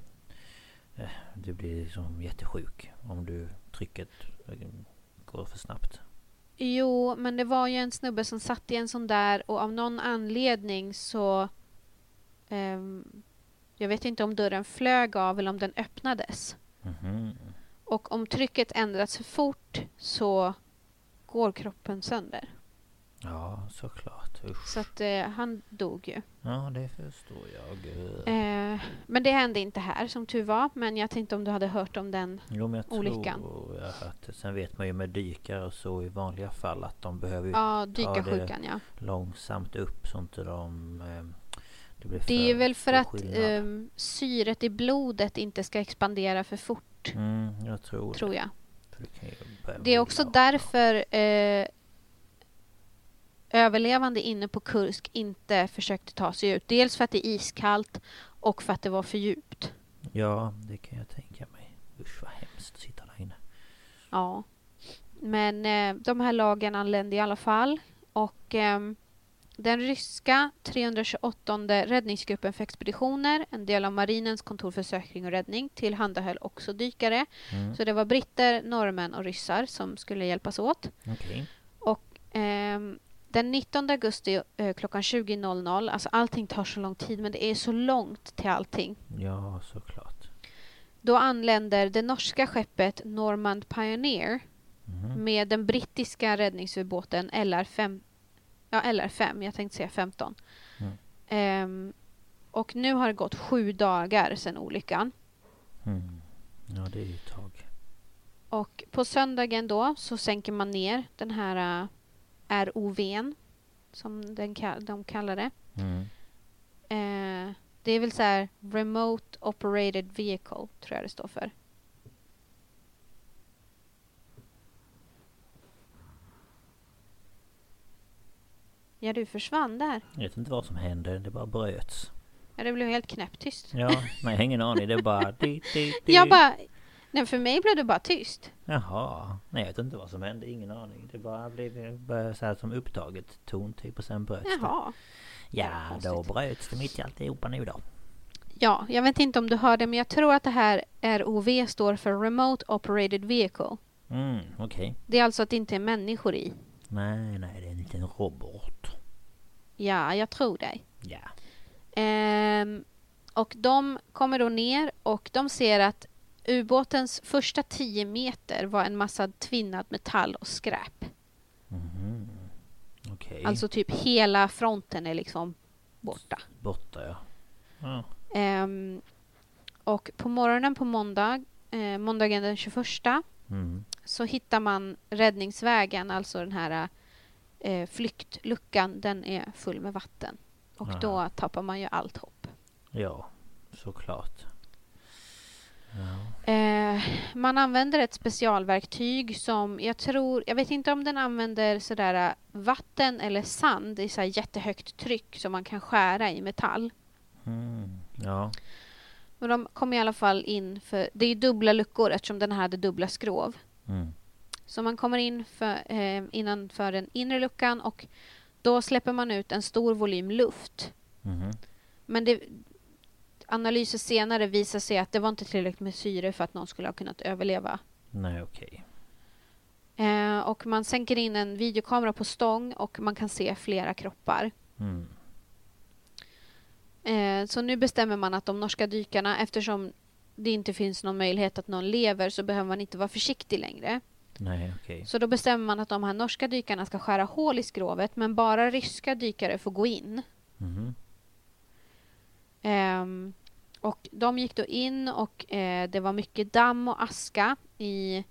eh, Du blir liksom jättesjuk om du trycket eh, går för snabbt. Jo, men det var ju en snubbe som satt i en sån där och av någon anledning så... ehm, jag vet inte om dörren flög av eller om den öppnades. Mhm. Och om trycket ändras för fort så går kroppen sönder. Ja, såklart. Usch. Så att eh, han dog ju. Ja, det förstår jag. Eh, men det hände inte här som tur var. Men jag tänkte om du hade hört om den. Jo, men jag olyckan. tror jag har hört det. Sen vet man ju med dykare och så i vanliga fall att de behöver Ja, dykarsjukan ja. långsamt upp så inte de... Eh, det Det är väl för att ehm, syret i blodet inte ska expandera för fort. Mm, jag tror, Tror jag. det. För det, är också därför eh, överlevande inne på Kursk inte försökte ta sig ut. Dels för att det är iskallt och för att det var för djupt. Ja, det kan jag tänka mig. Usch vad hemskt att sitta där inne. Ja. Men eh, de här lagen anlände i alla fall. Och ehm, den ryska 328 räddningsgruppen för expeditioner, en del av marinens kontor för säkring och räddning, tillhandahöll också dykare. Mm, Så det var britter, norrmän och ryssar som skulle hjälpas åt. Okej. Ehm, den 19 augusti eh, klockan 20.00, alltså allting tar så lång tid men det är så långt till allting. Ja, såklart. Då anländer det norska skeppet Normand Pioneer Mhm. med den brittiska räddningsubåten LR5, ja LR5, jag tänkte säga 15. Mm. Ehm, och nu har det gått sju dagar sedan olyckan. Mm. Ja, det är ju ett tag. Och på söndagen då så sänker man ner den här uh, ROVn som den, ka- de kallar det. Mm. Eh, det är väl så här Remote Operated Vehicle, tror jag det står för. Ja, du försvann där. Jag vet inte vad som hände, det bara bröts. Ja, det blev helt knäpptyst. Ja, nej jag har ingen aning, det är bara... Di, di, di. Jag bara... Nej, för mig blev det bara tyst. Jaha, nej jag vet inte vad som hände, ingen aning. Det bara blev bara så här som upptaget ton typ och sen bröts det. Jaha. Ja, Vad då bröts det mitt i alltihopa nu då. Ja, jag vet inte om du hörde, men jag tror att det här ROV står för Remote Operated Vehicle. Mm, okej. Det är alltså att det inte är människor i. Nej, nej, det är en liten robot. Ja, jag tror dig. Ja. Ehm, och de kommer då ner och de ser att ubåtens första 10 meter var en massa tvinnad metall och skräp. Mhm. Okej. Alltså typ hela fronten är liksom borta. Borta ja. ja. Ehm, och på morgonen på måndag, eh, måndagen den 21 Mm. så hittar man räddningsvägen, alltså den här eh, flyktluckan, den är full med vatten. Och Aha. då tappar man ju allt hopp. Ja, såklart. Ja. Eh, man använder ett specialverktyg som jag tror, jag vet inte om den använder sådär eh, vatten eller sand i så jättehögt tryck som man kan skära i metall. Mm. Ja. Men de kom i alla fall in för, det är dubbla luckor eftersom den här hade dubbla skrov. Mm. Så man kommer in för, eh, innanför den inre luckan och då släpper man ut en stor volym luft. Mhm. Men det, analyser senare visar sig att det var inte tillräckligt med syre för att någon skulle ha kunnat överleva. Nej, okej. Eh, och man sänker in en videokamera på stång och man kan se flera kroppar. Mm. Eh, så nu bestämmer man att de norska dykarna, eftersom det inte finns någon möjlighet att någon lever så behöver man inte vara försiktig längre. Nej, okej. Så då bestämmer man att de här norska dykarna ska skära hål i skrovet men bara ryska dykare får gå in. Mhm. Ehm, och de gick då in och eh, det var mycket damm och aska i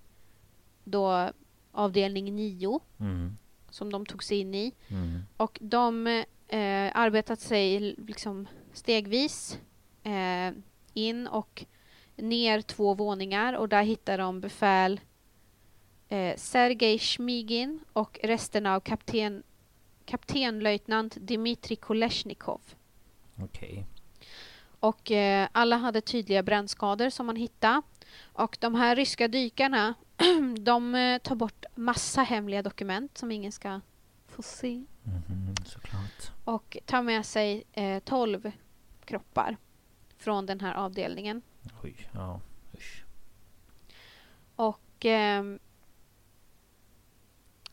då avdelning 9 Mm. som de tog sig in i. Mm. Och de eh, arbetat sig liksom stegvis eh, in och ner två våningar och där hittar de befäl eh, Sergej Smigin och resterna av kapten, kaptenlöjtnant Dmitrij Kolesnikov. Okej. Och eh, alla hade tydliga brännskador som man hittade. Och de här ryska dykarna, <clears throat> de eh, tar bort massa hemliga dokument som ingen ska få se. Mhm, såklart. Och tar med sig eh, 12 kroppar från den här avdelningen. Oj, ja. Usch. Och ehm,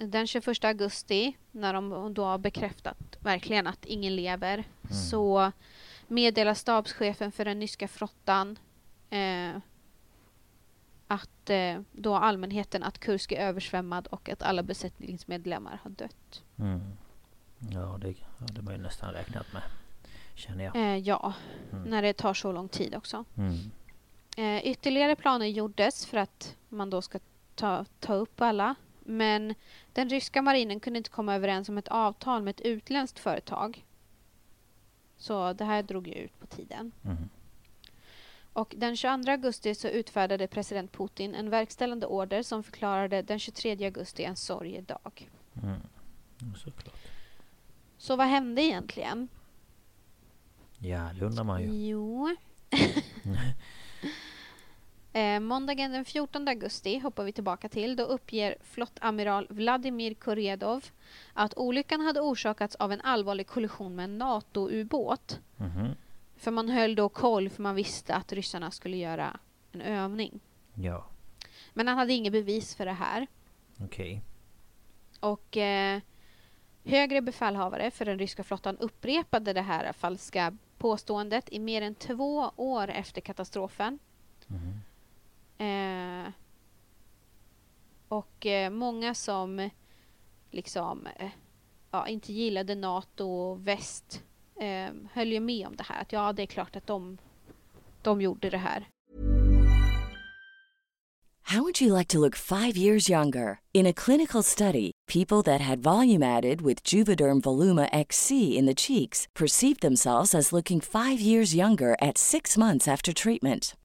den 21 augusti, när de då har bekräftat verkligen att ingen lever, Mm. så meddelar stabschefen för den nyska flottan eh, att eh, då allmänheten att Kursk är översvämmad och att alla besättningsmedlemmar har dött. Mm. Ja, det hade man ju nästan räknat med. Känner jag. Eh, ja, Mm. när det tar så lång tid också. Mm. Eh, ytterligare planer gjordes för att man då ska ta, ta upp alla. Men den ryska marinen kunde inte komma överens om ett avtal med ett utländskt företag. Så det här drog ju ut på tiden. Mm. Och den 22 augusti så utfärdade president Putin en verkställande order som förklarade den 23 augusti en sorgedag. Mm. Såklart. Så vad hände egentligen? Ja, det undrar man ju. Jo. <laughs> <laughs> eh, måndagen den 14 augusti hoppar vi tillbaka till. Då uppger flottamiral Vladimir Koredov att olyckan hade orsakats av en allvarlig kollision med en NATO-ubåt. Mhm. För man höll då koll för man visste att ryssarna skulle göra en övning. Ja, Men han hade inget bevis för det här. okej. Och eh, högre befälhavare för den ryska flottan upprepade det här falska påståendet i mer än två år efter katastrofen. Mhm. Eh, och eh, många som liksom eh, ja, inte gillade NATO och väst eh, höll ju med om det här. Att ja, det är klart att de, de gjorde det här. How would you like to look five years younger? In a clinical study, people that had volume added with Juvederm Voluma XC in the cheeks perceived themselves as looking five years younger at six months after treatment.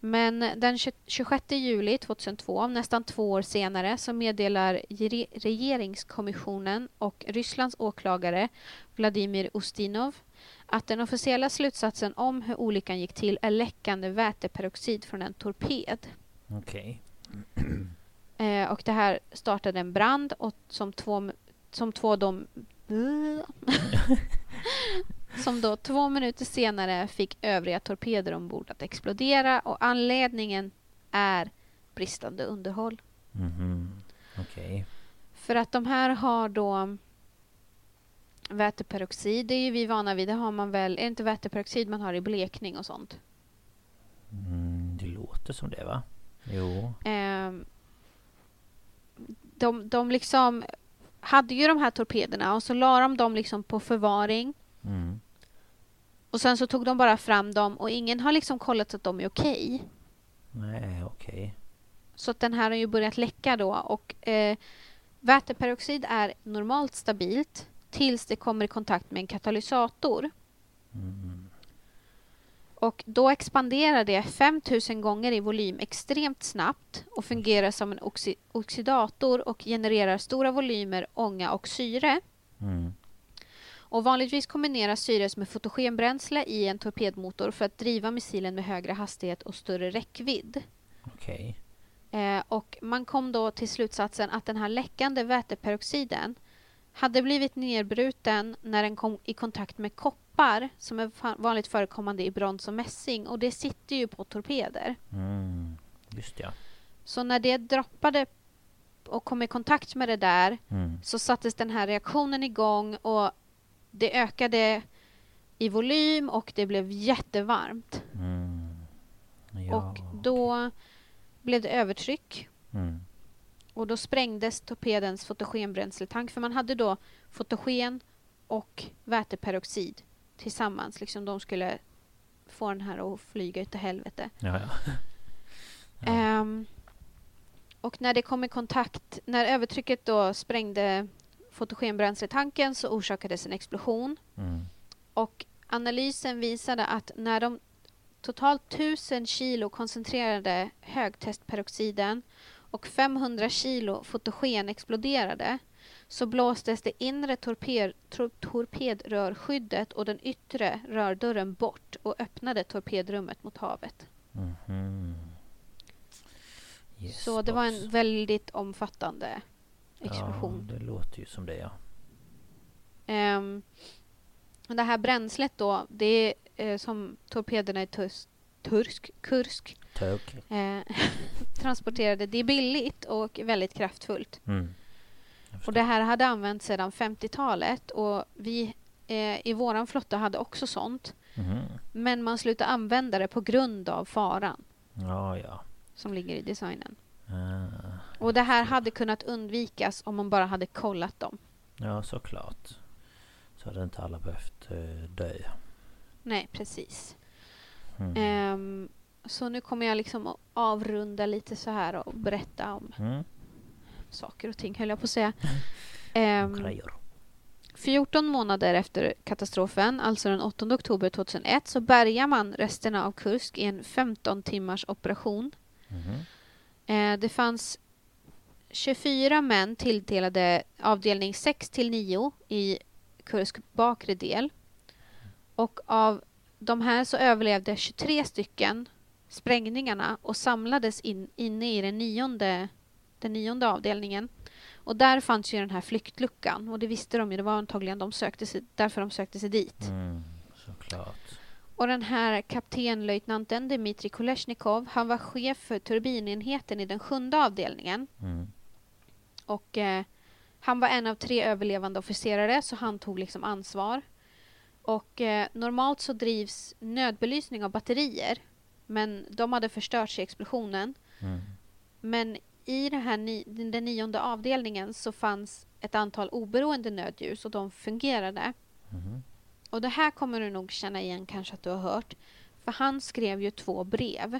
Men den 20 26 juli 2002, nästan två år senare, så meddelar re- regeringskommissionen och Rysslands åklagare Vladimir Ustinov att den officiella slutsatsen om hur olyckan gick till är läckande väteperoxid från en torped. Okej. <clears throat> Eh, och det här startade en brand och som två, som två de, <laughs> <laughs> som då två minuter senare fick övriga torpeder ombord att explodera och anledningen är bristande underhåll. Mhm. Okej. För att de här har då väteperoxid, det är ju vi vana vid, det har man väl, är det inte väteperoxid man har i blekning och sånt? Mm, det låter som det va? Jo. Ehm, de, de liksom hade ju de här torpederna och så la de dem liksom på förvaring. Mm. Och sen så tog de bara fram dem och ingen har liksom kollat att de är okej. Nej, okej. Så att den här har ju börjat läcka då och eh, väteperoxid är normalt stabilt tills det kommer i kontakt med en katalysator. Mm. Och då expanderar det 5000 gånger i volym extremt snabbt och fungerar som en oxi oxidator och genererar stora volymer ånga och syre. Mm. Och vanligtvis kombineras syres med fotogenbränsle i en torpedmotor för att driva missilen med högre hastighet och större räckvidd. Okej. Eh, och man kom då till slutsatsen att den här läckande väteperoxiden hade blivit nedbruten när den kom i kontakt med koppar som är vanligt förekommande i brons och mässing och det sitter ju på torpeder. Mm. Just ja. Så när det droppade och kom i kontakt med det där Mm. så sattes den här reaktionen igång och det ökade i volym och det blev jättevarmt. Mm. Ja, och då blev det övertryck Mm. och då sprängdes torpedens fotogenbränsletank för man hade då fotogen och väteperoxid tillsammans. Liksom de skulle få den här att flyga utav helvete. Ja, ja. <laughs> Ja. Ehm, och när det kom i kontakt, när övertrycket då sprängde fotogenbränsletanken så orsakades en explosion. Mm. Och analysen visade att när de totalt 1000 kilo koncentrerade högtestperoxiden och 500 kilo fotogen exploderade så blåstes det inre torped, tor, torpedrörskyddet och den yttre rördörren bort och öppnade torpedrummet mot havet. Mhm. Yes, så det var en väldigt omfattande explosion. Ja, det låter ju som det ja. Och det här bränslet då, det är eh, som torpederna i Tus- Tursk, Kursk eh, <laughs> transporterade. Det är billigt och väldigt kraftfullt. Mm. Och det här hade använts sedan 50-talet och vi eh, i våran flotta hade också sånt. Mhm. Men man slutade använda det på grund av faran Ja, ja. som ligger i designen. Ah, Och det här hade kunnat undvikas om man bara hade kollat dem. ja, såklart. Så hade inte alla behövt eh, dö. Nej, precis. Mm. Ehm, så nu kommer jag liksom att avrunda lite så här och berätta om Mm. saker och ting, höll jag på att säga. Ehm, Grejer. 14 månader efter katastrofen, alltså den 8 oktober 2001, så bärgar man resterna av Kursk i en 15 timmars operation. Mhm. Eh, det fanns 24 män tilldelade avdelning 6 till 9 i Kursk bakre del. Och av de här så överlevde 23 stycken sprängningarna och samlades in, inne i den nionde, den nionde avdelningen. Och där fanns ju den här flyktluckan och det visste de ju. Det var antagligen de sökte sig, därför de sökte sig dit. Mm, såklart. Och den här kaptenlöjtnanten Dmitrij Kolesnikov, han var chef för turbinenheten i den sjunde avdelningen. Mm. Och eh, han var en av tre överlevande officerare så han tog liksom ansvar. Och eh, normalt så drivs nödbelysning av batterier. Men de hade förstörts i explosionen. Mm. Men i det här ni, den nionde avdelningen så fanns ett antal oberoende nödljus och de fungerade. Mhm. Och det här kommer du nog känna igen kanske att du har hört. För han skrev ju två brev.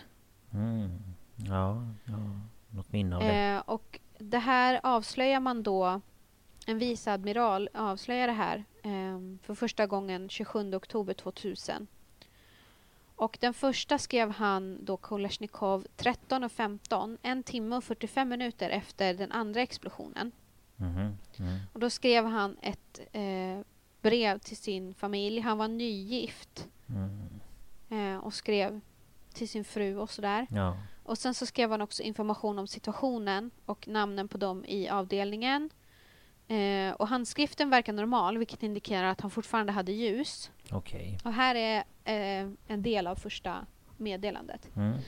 Mm. Ja, ja, något minne av det. Eh, och det här avslöjar man då, en viceadmiral avslöjar det här eh, för första gången 27 oktober 2000. Och den första skrev han då Kolesnikov 13.15, en timme och 45 minuter efter den andra explosionen. Mhm. Mm. Och då skrev han ett eh, brev till sin familj. Han var nygift Mm. eh, och skrev till sin fru och sådär. Ja. Och sen så skrev han också information om situationen och namnen på dem i avdelningen. Eh, och handskriften verkar normal, vilket indikerar att han fortfarande hade ljus. Okej. Och här är eh, en del av första meddelandet. Mm.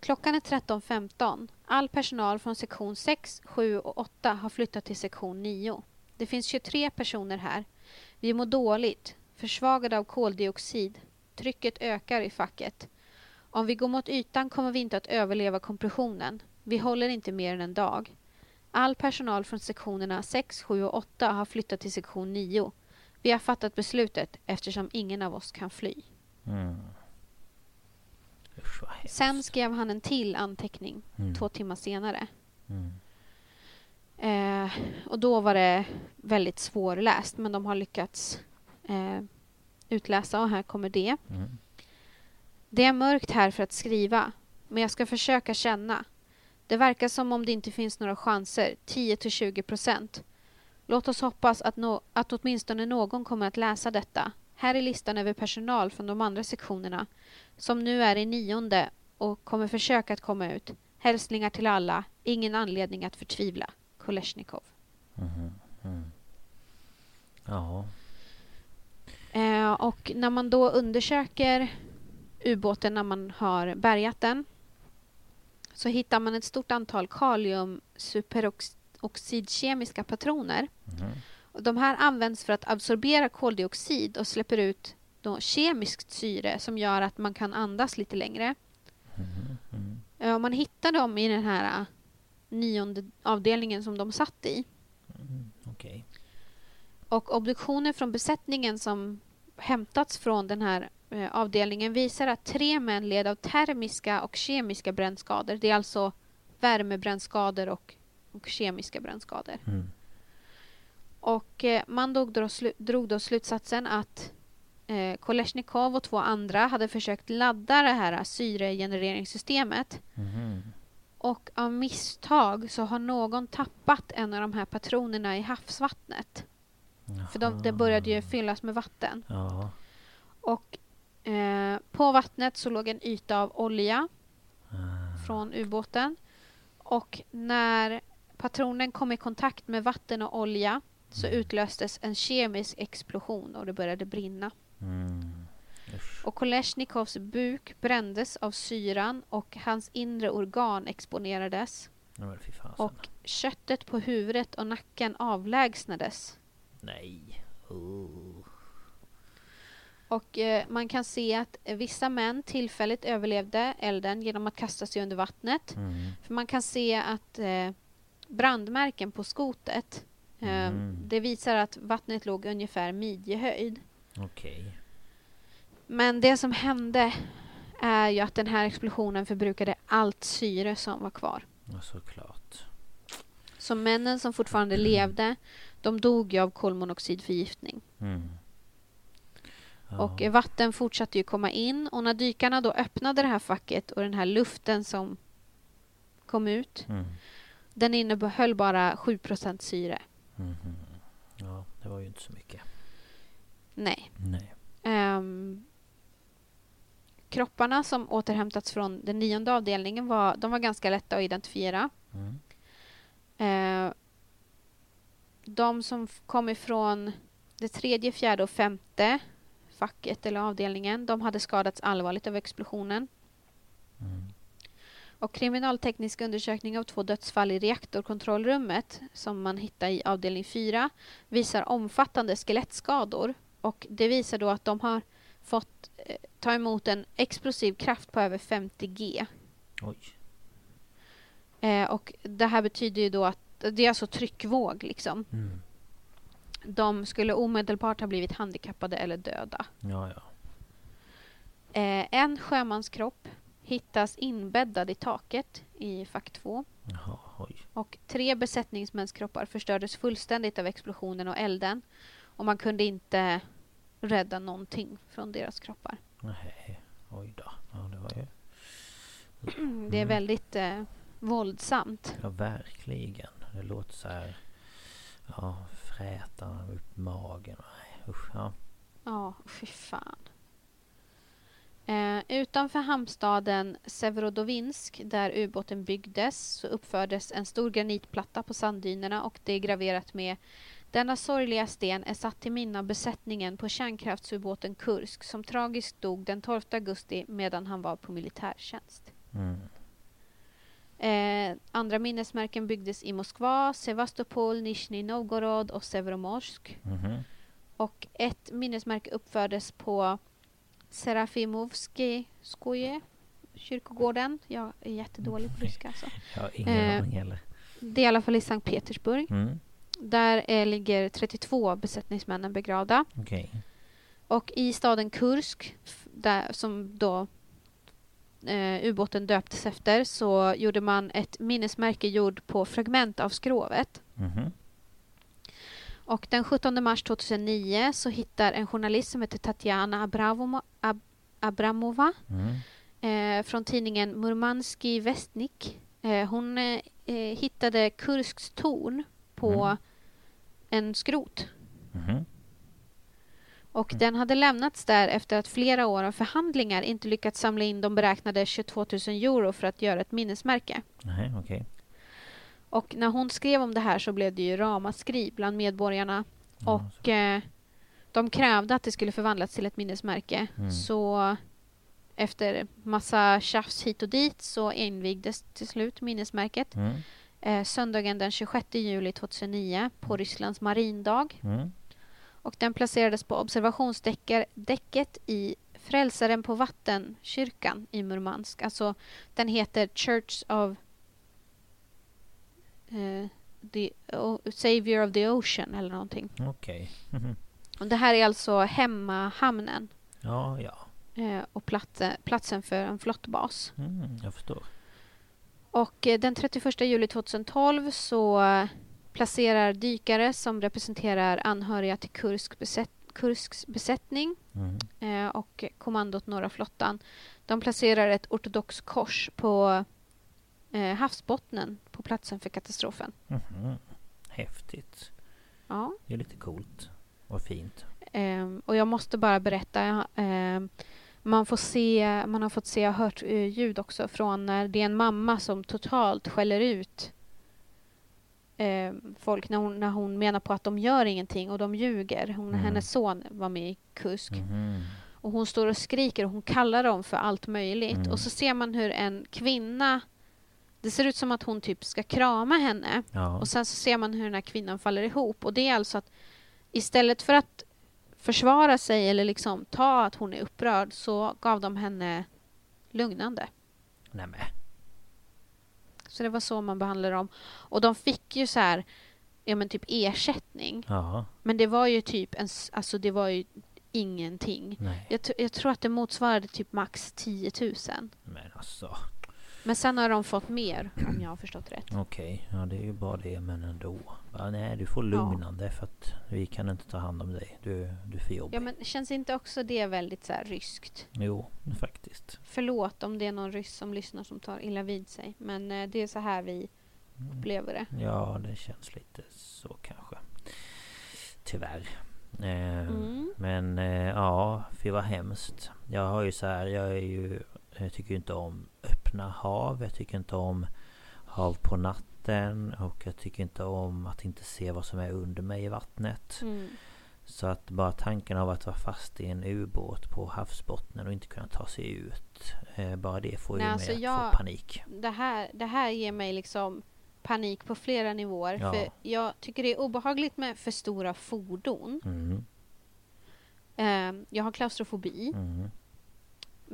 Klockan är 13.15. All personal från sektion 6, 7 och 8 har flyttat till sektion 9. Det finns 23 personer här. Vi mår dåligt, försvagade av koldioxid. Trycket ökar i facket. Om vi går mot ytan kommer vi inte att överleva kompressionen. Vi håller inte mer än en dag. All personal från sektionerna 6, 7 och 8 har flyttat till sektion 9. Vi har fattat beslutet eftersom ingen av oss kan fly. Mm. Usch. Sen skrev han en till anteckning Mm. två timmar senare. Mm. Eh, och då var det väldigt svårläst men de har lyckats eh, utläsa och här kommer det. Mm. Det är mörkt här för att skriva, men jag ska försöka känna. Det verkar som om det inte finns några chanser, 10-20 procent. Låt oss hoppas att, nå- att åtminstone någon kommer att läsa detta. Här är listan över personal från de andra sektionerna, som nu är i nionde och kommer försöka att komma ut. Hälsningar till alla, ingen anledning att förtvivla. Kolesnikov. Mhm. Mm. Ja. Eh, och när man då undersöker ubåten när man har bärgat den så hittar man ett stort antal kalium superoxidkemiska patroner. Mhm. Och de här används för att absorbera koldioxid och släpper ut då kemiskt syre som gör att man kan andas lite längre. Mm. Och man hittar dem i den här eh, nionde avdelningen som de satt i. Mm. Okej. Och obduktioner från besättningen som hämtats från den här eh, avdelningen visar att tre män led av termiska och kemiska brännskador. Det är alltså värmebrännskador och, och kemiska brännskador. Mm. Och eh, man drog då, slu- drog då slutsatsen att eh, Kolesnikov och två andra hade försökt ladda det här syregenereringssystemet. Mhm. Och av misstag så har någon tappat en av de här patronerna i havsvattnet. För de, det började ju fyllas med vatten. Ja. Och eh, på vattnet så låg en yta av olja Ah. från ubåten. Och när patronen kom i kontakt med vatten och olja så Mm. utlöstes en kemisk explosion och det började brinna. Mm. Och Kolesnikovs buk brändes av syran och hans inre organ exponerades. Ja. Och köttet på huvudet och nacken avlägsnades. Nej. Oh. Och eh, man kan se att vissa män tillfälligt överlevde elden genom att kasta sig under vattnet. Mm. För man kan se att eh, brandmärken på skotet eh, Mm. det visar att vattnet låg ungefär midjehöjd. Okej. Men det som hände är ju att den här explosionen förbrukade allt syre som var kvar. Ja, såklart. Så männen som fortfarande levde, de dog ju av kolmonoxidförgiftning. Mm. Ja. Och vatten fortsatte ju komma in och när dykarna då öppnade det här facket och den här luften som kom ut, Mm. den innehöll bara 7% syre. Mhm. Ja, det var ju inte så mycket. Nej. Nej. Ehm, kropparna som återhämtats från den nionde avdelningen var, de var ganska lätta att identifiera. Mm. Eh, de som kom ifrån det tredje, fjärde och femte facket eller avdelningen, de hade skadats allvarligt av explosionen. Mm. Och kriminalteknisk undersökning av två dödsfall i reaktorkontrollrummet som man hittade i avdelning 4 visar omfattande skelettskador. Och det visar då att de har fått eh, ta emot en explosiv kraft på över 50 G. Oj. Eh, och det här betyder ju då att det är alltså tryckvåg liksom. Mm. De skulle omedelbart ha blivit handikappade eller döda. Ja, ja. Eh, en sjömanskropp hittas inbäddad i taket i fack 2 Jaha, oj. och tre besättningsmäns kroppar förstördes fullständigt av explosionen och elden och man kunde inte rädda någonting från deras kroppar. Nej. Oj då. Ja, det var ju... <clears throat> Det är Mm. väldigt eh, våldsamt. Ja, verkligen. Det låter så här... Ja, fräta upp magen. Nej, usch. Ja. Ja, fy fan. Eh, utanför hamnstaden Severodovinsk, där ubåten byggdes, så uppfördes en stor granitplatta på sanddynerna och det är graverat med denna sorgliga sten är satt till minne av besättningen på kärnkraftsubåten Kursk som tragiskt dog den 12 augusti medan han var på militärtjänst. Mm. Eh, andra minnesmärken byggdes i Moskva, Sevastopol, Nizjnij Novgorod och Severomorsk. Mhm. Och ett minnesmärke uppfördes på Serafimovskij skoje kyrkogården. Jag är jättedålig på ryska alltså. <laughs> Jag har ingen Eh, aning heller. Det är i alla fall i Sankt Petersburg. Mm. Där eh, ligger 32 besättningsmännen begravda. Okej. Och i staden Kursk, där, som då eh, ubåten döptes efter, så gjorde man ett minnesmärke gjord på fragment av skrovet. Mhm. Och den 17 mars 2009 så hittar en journalist som heter Tatjana Abramova, Ab, Abramova Mm. eh, från tidningen Murmanski Vestnik. Eh, hon eh, hittade Kursks torn på Mm. en skrot. Mhm. Och Mm. den hade lämnats där efter att flera år av förhandlingar inte lyckats samla in de beräknade 22 000 euro för att göra ett minnesmärke. Nej, okej. Och när hon skrev om det här så blev det ju ramaskri bland medborgarna. Ja, Och eh, de krävde att det skulle förvandlas till ett minnesmärke. Mm. Så efter massa tjafs hit och dit så invigdes till slut minnesmärket. Mm. Eh, söndagen den 26 juli 2009 på Rysslands marindag. Och den placerades på observationsdäcket i Frälsaren på vattenkyrkan i Murmansk. Alltså den heter Church of eh, the o- Savior of the Ocean eller någonting. Okej. Mhm. Och det här är alltså hemmahamnen Ja, ja. eh, och platsen, platsen för en flottbas. Mm, jag förstår. Och eh, den 31 juli 2012 så placerar dykare som representerar anhöriga till Kursk besätt, Kursks besättning Mm. eh, och kommandot Norra flottan. De placerar ett ortodox kors på eh, havsbottnen på platsen för katastrofen. Mhm. Häftigt. Ja. Det är lite coolt. Och fint. Ehm, och jag måste bara berätta. ehm, man, får se, man har fått se och hört eh, ljud också från när det är en mamma som totalt skäller ut ehm, folk när hon, när hon menar på att de gör ingenting och de ljuger. Hon, Mm. Hennes son var med i Kusk. Mhm. Och hon står och skriker och hon kallar dem för allt möjligt. Mm. Och så ser man hur en kvinna det ser ut som att hon typ ska krama henne. Ja. Och sen så ser man hur den här kvinnan faller ihop. Och det är alltså att istället för att försvara sig eller liksom ta att hon är upprörd så gav de henne lugnande. Nämen. Så det var så man behandlade dem. Och de fick ju så här, ja men typ ersättning. Ja. Men det var ju typ en, alltså det var ju ingenting. Jag, jag tror att det motsvarade typ max 10 000. Men alltså. Men sen har de fått mer om jag har förstått rätt. Okej. Ja det är ju bara det men ändå. Ja, nej du får lugnande för att vi kan inte ta hand om dig. Du, du är för jobbig. Ja men känns inte också det väldigt så här ryskt? Jo, faktiskt. Förlåt om det är någon ryss som lyssnar som tar illa vid sig. Men eh, det är så här vi Mm. upplever det. Ja, det känns lite så kanske. Tyvärr. Eh, Mm. Men eh, ja, fy vad hemskt. Jag har ju så här, jag är ju... Jag tycker ju inte om öppna hav. Jag tycker inte om hav på natten. Och jag tycker inte om att inte se vad som är under mig i vattnet. Mm. Så att bara tanken av att vara fast i en ubåt på havsbottnen och inte kunna ta sig ut. Eh, bara det får ju Nej, mig alltså att jag- få panik. Det, här, det här ger mig liksom panik på flera nivåer. Ja. För jag tycker det är obehagligt med för stora fordon. Mm, Eh, jag har klaustrofobi. mm.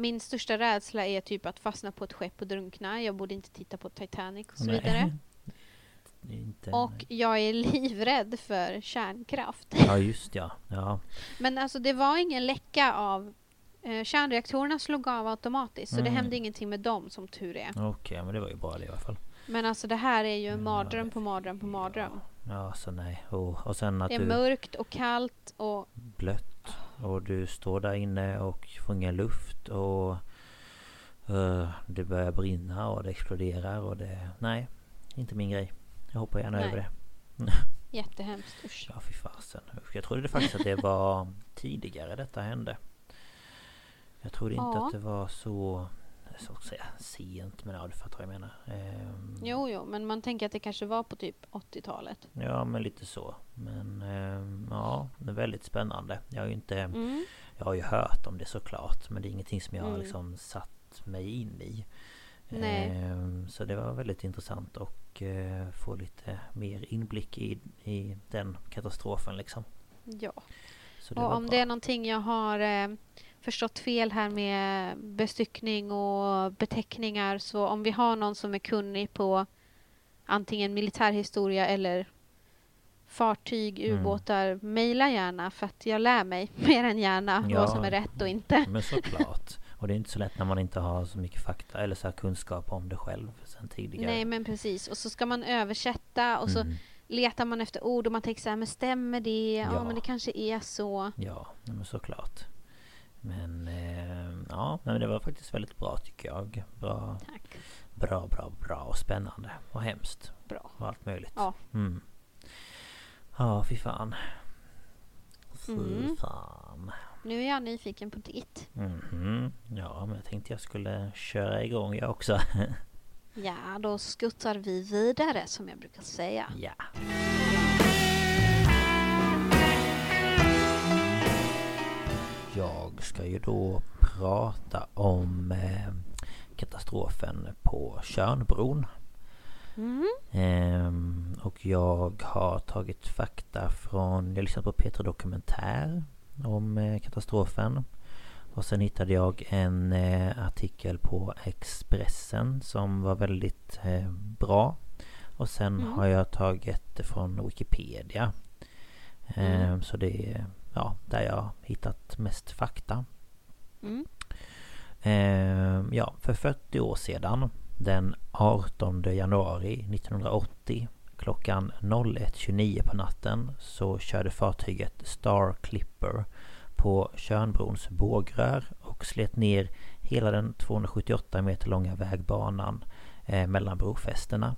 Min största rädsla är typ att fastna på ett skepp och drunkna. Jag borde inte titta på Titanic och så Nej. vidare. <laughs> Inte, Och jag är <laughs> livrädd för kärnkraft. Ja just ja. ja. Men alltså det var ingen läcka av eh, kärnreaktorerna slog av automatiskt. Så det Mm. hände ingenting med dem som tur är. Okej men det var ju bra det i alla fall. Men alltså det här är ju en Ja, mardröm på mardröm på mardröm. Ja så nej. Och, och sen att Det är du mörkt och kallt och blött. Och du står där inne och får ingen luft och eh, det börjar brinna och det exploderar och det... Nej. Inte min grej. Jag hoppar gärna Nej. över det. <laughs> jättehemskt. Usch. Ja fy fasen. Jag trodde faktiskt att det var tidigare detta hände. Jag trodde inte Ja. att det var så... Så att säga sent men ja du fattar vad jag menar. Ehm, Jo, jo, men man tänker att det kanske var på typ 80-talet. Ja men lite så. Men ehm, ja, det är väldigt spännande. Jag har ju inte... Mm. Jag har ju hört om det såklart. Men det är ingenting som jag har Mm. liksom satt mig in i. Nej. Ehm, så det var väldigt intressant att eh, få lite mer inblick i, i den katastrofen liksom. Ja. Och om bra. det är någonting jag har eh, förstått fel här med bestyckning och beteckningar så om vi har någon som är kunnig på antingen militärhistoria eller fartyg, Mm. ubåtar, mejla gärna för att jag lär mig <laughs> mer än gärna Ja. vad som är rätt och inte. <laughs> Men såklart. Och det är inte så lätt när man inte har så mycket fakta eller så här kunskap om det själv sen tidigare. Nej men precis. Och så ska man översätta och så Mm. letar man efter ord och man tänker så här, men stämmer det? Ja, Ja. men det kanske är så. Ja, men såklart. Men eh, ja, men det var faktiskt väldigt bra tycker jag. Bra, Tack. bra, bra, bra och spännande. Och hemskt. Bra. Och allt möjligt. Ja. Mm. Ja, fy fan. Fy Mm. fan. Nu är jag nyfiken på ditt. Mhm. Ja, men jag tänkte jag skulle köra igång jag också. <laughs> Ja, då skuttar vi vidare som jag brukar säga. ja. Jag ska ju då prata om eh, katastrofen på Tjörnbron. Mm. Ehm, och jag har tagit fakta från, jag lyssnade på Peter Dokumentär om eh, katastrofen. Och sen hittade jag en eh, artikel på Expressen som var väldigt bra. Och sen Mm. har jag tagit från Wikipedia. Ehm, Mm. Så det är ja, där jag hittat mest fakta. Mm. Ehm, ja, för 40 år sedan den 18 januari 1980 klockan 01.29 på natten så körde fartyget Star Clipper på Tjörnbrons bågrör och slet ner hela den 278 meter långa vägbanan eh, mellan brofästena.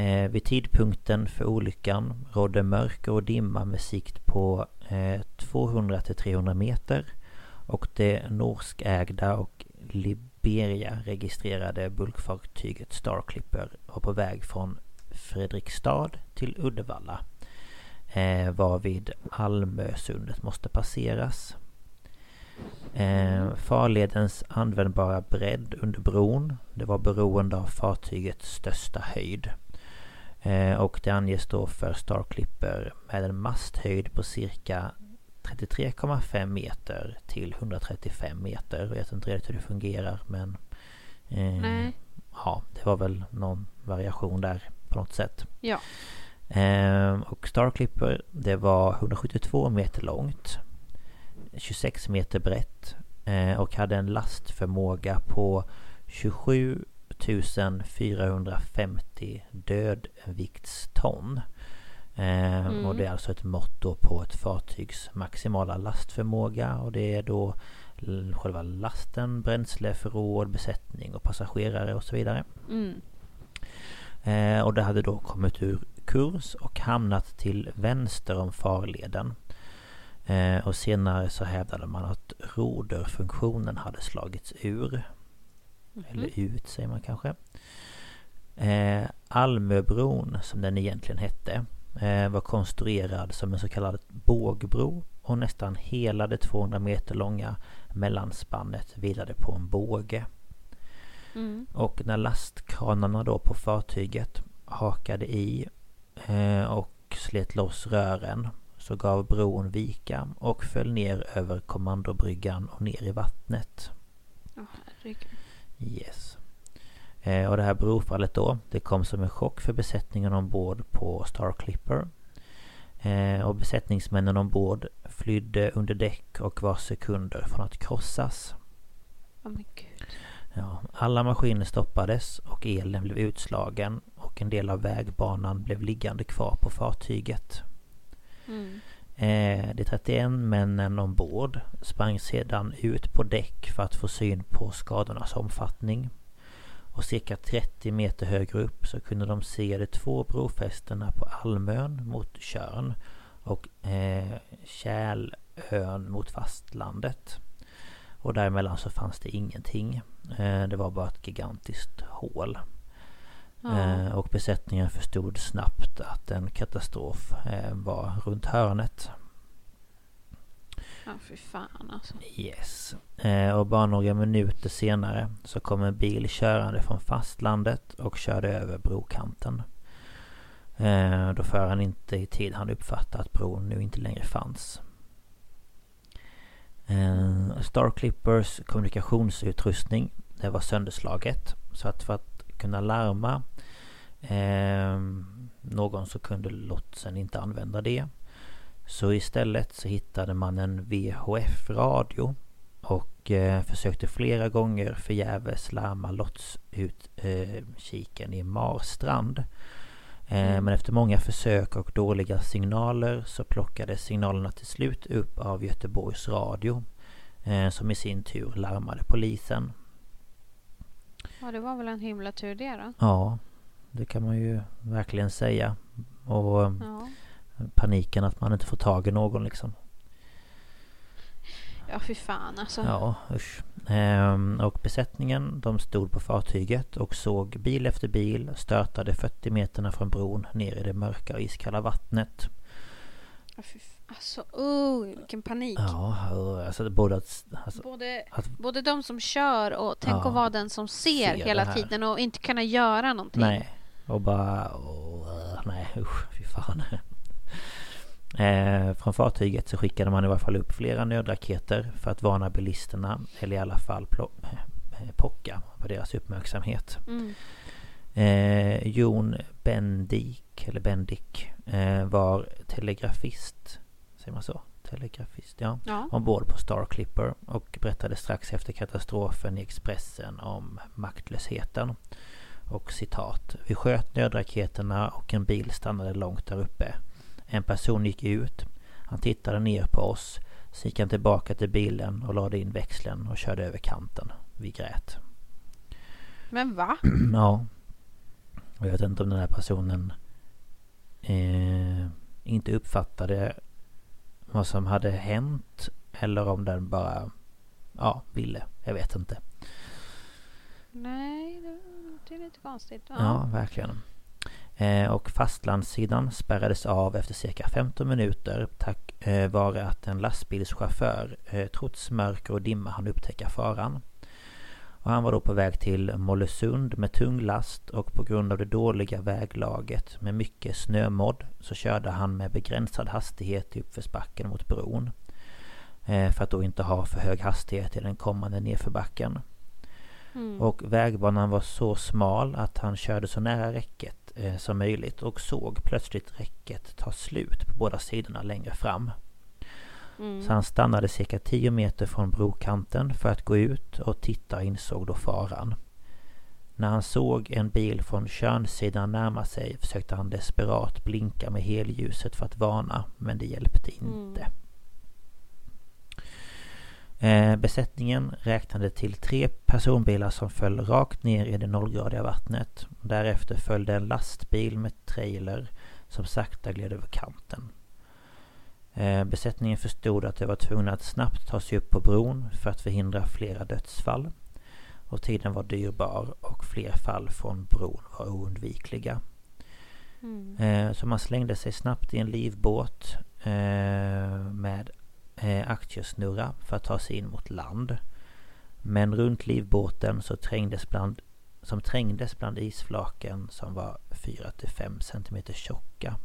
Eh, vid tidpunkten för olyckan rådde mörker och dimma med sikt på eh, 200-300 meter och det norskägda och Liberia-registrerade bulkfartyget Star Clipper var på väg från Fredrikstad till Uddevalla. Eh, varvid Almösundet måste passeras. Eh, farledens användbara bredd under bron det var beroende av fartygets största höjd. Eh, och det anges då för Star Clipper med en masthöjd på cirka 33,5 meter till 135 meter. Jag vet inte riktigt hur det fungerar men... Eh, Nej. Ja, det var väl någon variation där på något sätt. Ja. Eh, och Star Clipper det var 172 meter långt. 26 meter brett. Eh, och hade en lastförmåga på 27 450 dödviktston. Eh, Mm. Och det är alltså ett mått då på ett fartygs maximala lastförmåga och det är då själva lasten, bränsle, förråd, besättning och passagerare och så vidare. Mm. Eh, och det hade då kommit ur kurs och hamnat till vänster om farleden. Eh, och senare så hävdade man att roderfunktionen hade slagits ur. Eller Mhm. ut säger man kanske. Eh, Almöbron som den egentligen hette eh, var konstruerad som en så kallad bågbro och nästan hela det 200 meter långa mellanspannet vilade på en båge. Mm. Och när lastkranarna då på fartyget hakade i eh, och slet loss rören så gav bron vika och föll ner över kommandobryggan och ner i vattnet. Åh, herregud. Yes. Eh, och det här brofallet då, det kom som en chock för besättningen ombord på Star Clipper. Eh, och besättningsmännen ombord flydde under däck och var sekunder från att krossas. Åh men gud. Ja, alla maskiner stoppades och elen blev utslagen och en del av vägbanan blev liggande kvar på fartyget. Mm. Eh, de 31 männen ombord sprang sedan ut på däck för att få syn på skadornas omfattning. Och cirka 30 meter högre upp så kunde de se de två brofästena på Almön mot Tjörn och eh, Kälön mot fastlandet. Och däremellan så fanns det ingenting. Eh, det var bara ett gigantiskt hål. Ja. Eh, och besättningen förstod snabbt att en katastrof eh, var runt hörnet. ja, fy fan alltså. Yes. Eh, och bara några minuter senare så kom en bil körande från fastlandet och körde över brokanten. Då föraren inte i tid han uppfatta att bron nu inte längre fanns. Star Clippers kommunikationsutrustning det var sönderslaget. Så att för att kunna larma Eh, någon så kunde lotsen inte använda det. Så istället så hittade man en VHF-radio och eh, försökte flera gånger förgäves larma lotsutkiken eh, i Marstrand. Eh, mm. Men efter många försök och dåliga signaler så plockades signalerna till slut upp av Göteborgs Radio. Eh, som i sin tur larmade polisen. Ja, det var väl en himla tur det då? Ja, det kan man ju verkligen säga. Och ja. paniken att man inte får tag i någon liksom. Ja, fy fan alltså. Ja, usch. Ehm, och besättningen, de stod på fartyget och såg bil efter bil störtade 40 meterna från bron ner i det mörka och iskalla vattnet. Ja, fy Alltså, oh, vilken panik. Ja, alltså både att... Alltså, både, att, både de som kör och tänk ja, att vara den som ser, ser hela tiden och inte kunna göra någonting. Nej, och bara... Oh, nej, usch, fy fan. <laughs> Eh, från fartyget så skickade man i alla fall upp flera nödraketer för att varna bilisterna eller i alla fall eh, pocka på deras uppmärksamhet. Mm. Eh, Jon Bendik, eller Bendik, eh, var telegrafist. Säger man så? Telegrafist, ja. ja. Ombord på Star Clipper och berättade strax efter katastrofen i Expressen om maktlösheten. Och citat. Vi sköt nödraketerna och en bil stannade långt där uppe. En person gick ut. Han tittade ner på oss. Så gick han tillbaka till bilen och lade in växeln och körde över kanten. Vi grät. Men va? <clears throat> ja. Och jag vet inte om den här personen eh, inte uppfattade vad som hade hänt. Eller om den bara ja, ville. Jag vet inte. Nej, det det är lite konstigt. Ja, ja verkligen. Eh, och fastlandssidan spärrades av efter cirka 15 minuter tack eh, vare att en lastbilschaufför eh, trots mörker och dimma hann upptäcka faran. Och han var då på väg till Mollösund med tung last och på grund av det dåliga väglaget med mycket snömodd så körde han med begränsad hastighet i uppförsbacken mot bron. Eh, för att då inte ha för hög hastighet i den kommande nedförbacken. Mm. Och vägbanan var så smal att han körde så nära räcket eh, som möjligt och såg plötsligt räcket ta slut på båda sidorna längre fram. Mm. Så han stannade cirka 10 meter från brokanten för att gå ut och titta och insåg då faran. När han såg en bil från Tjörnsidan närma sig försökte han desperat blinka med helljuset för att varna men det hjälpte inte. Mm. Eh, besättningen räknade till tre personbilar som föll rakt ner i det nollgradiga vattnet. Därefter följde en lastbil med trailer som sakta gled över kanten. Eh, besättningen förstod att de var tvungna att snabbt ta sig upp på bron för att förhindra flera dödsfall. Och tiden var dyrbar och fler fall från bron var oundvikliga. Mm. Eh, så man slängde sig snabbt i en livbåt med eh, aktiesnurra för att ta sig in mot land. Men runt livbåten så trängdes bland, som trängdes bland isflaken som var 4-5 cm tjocka.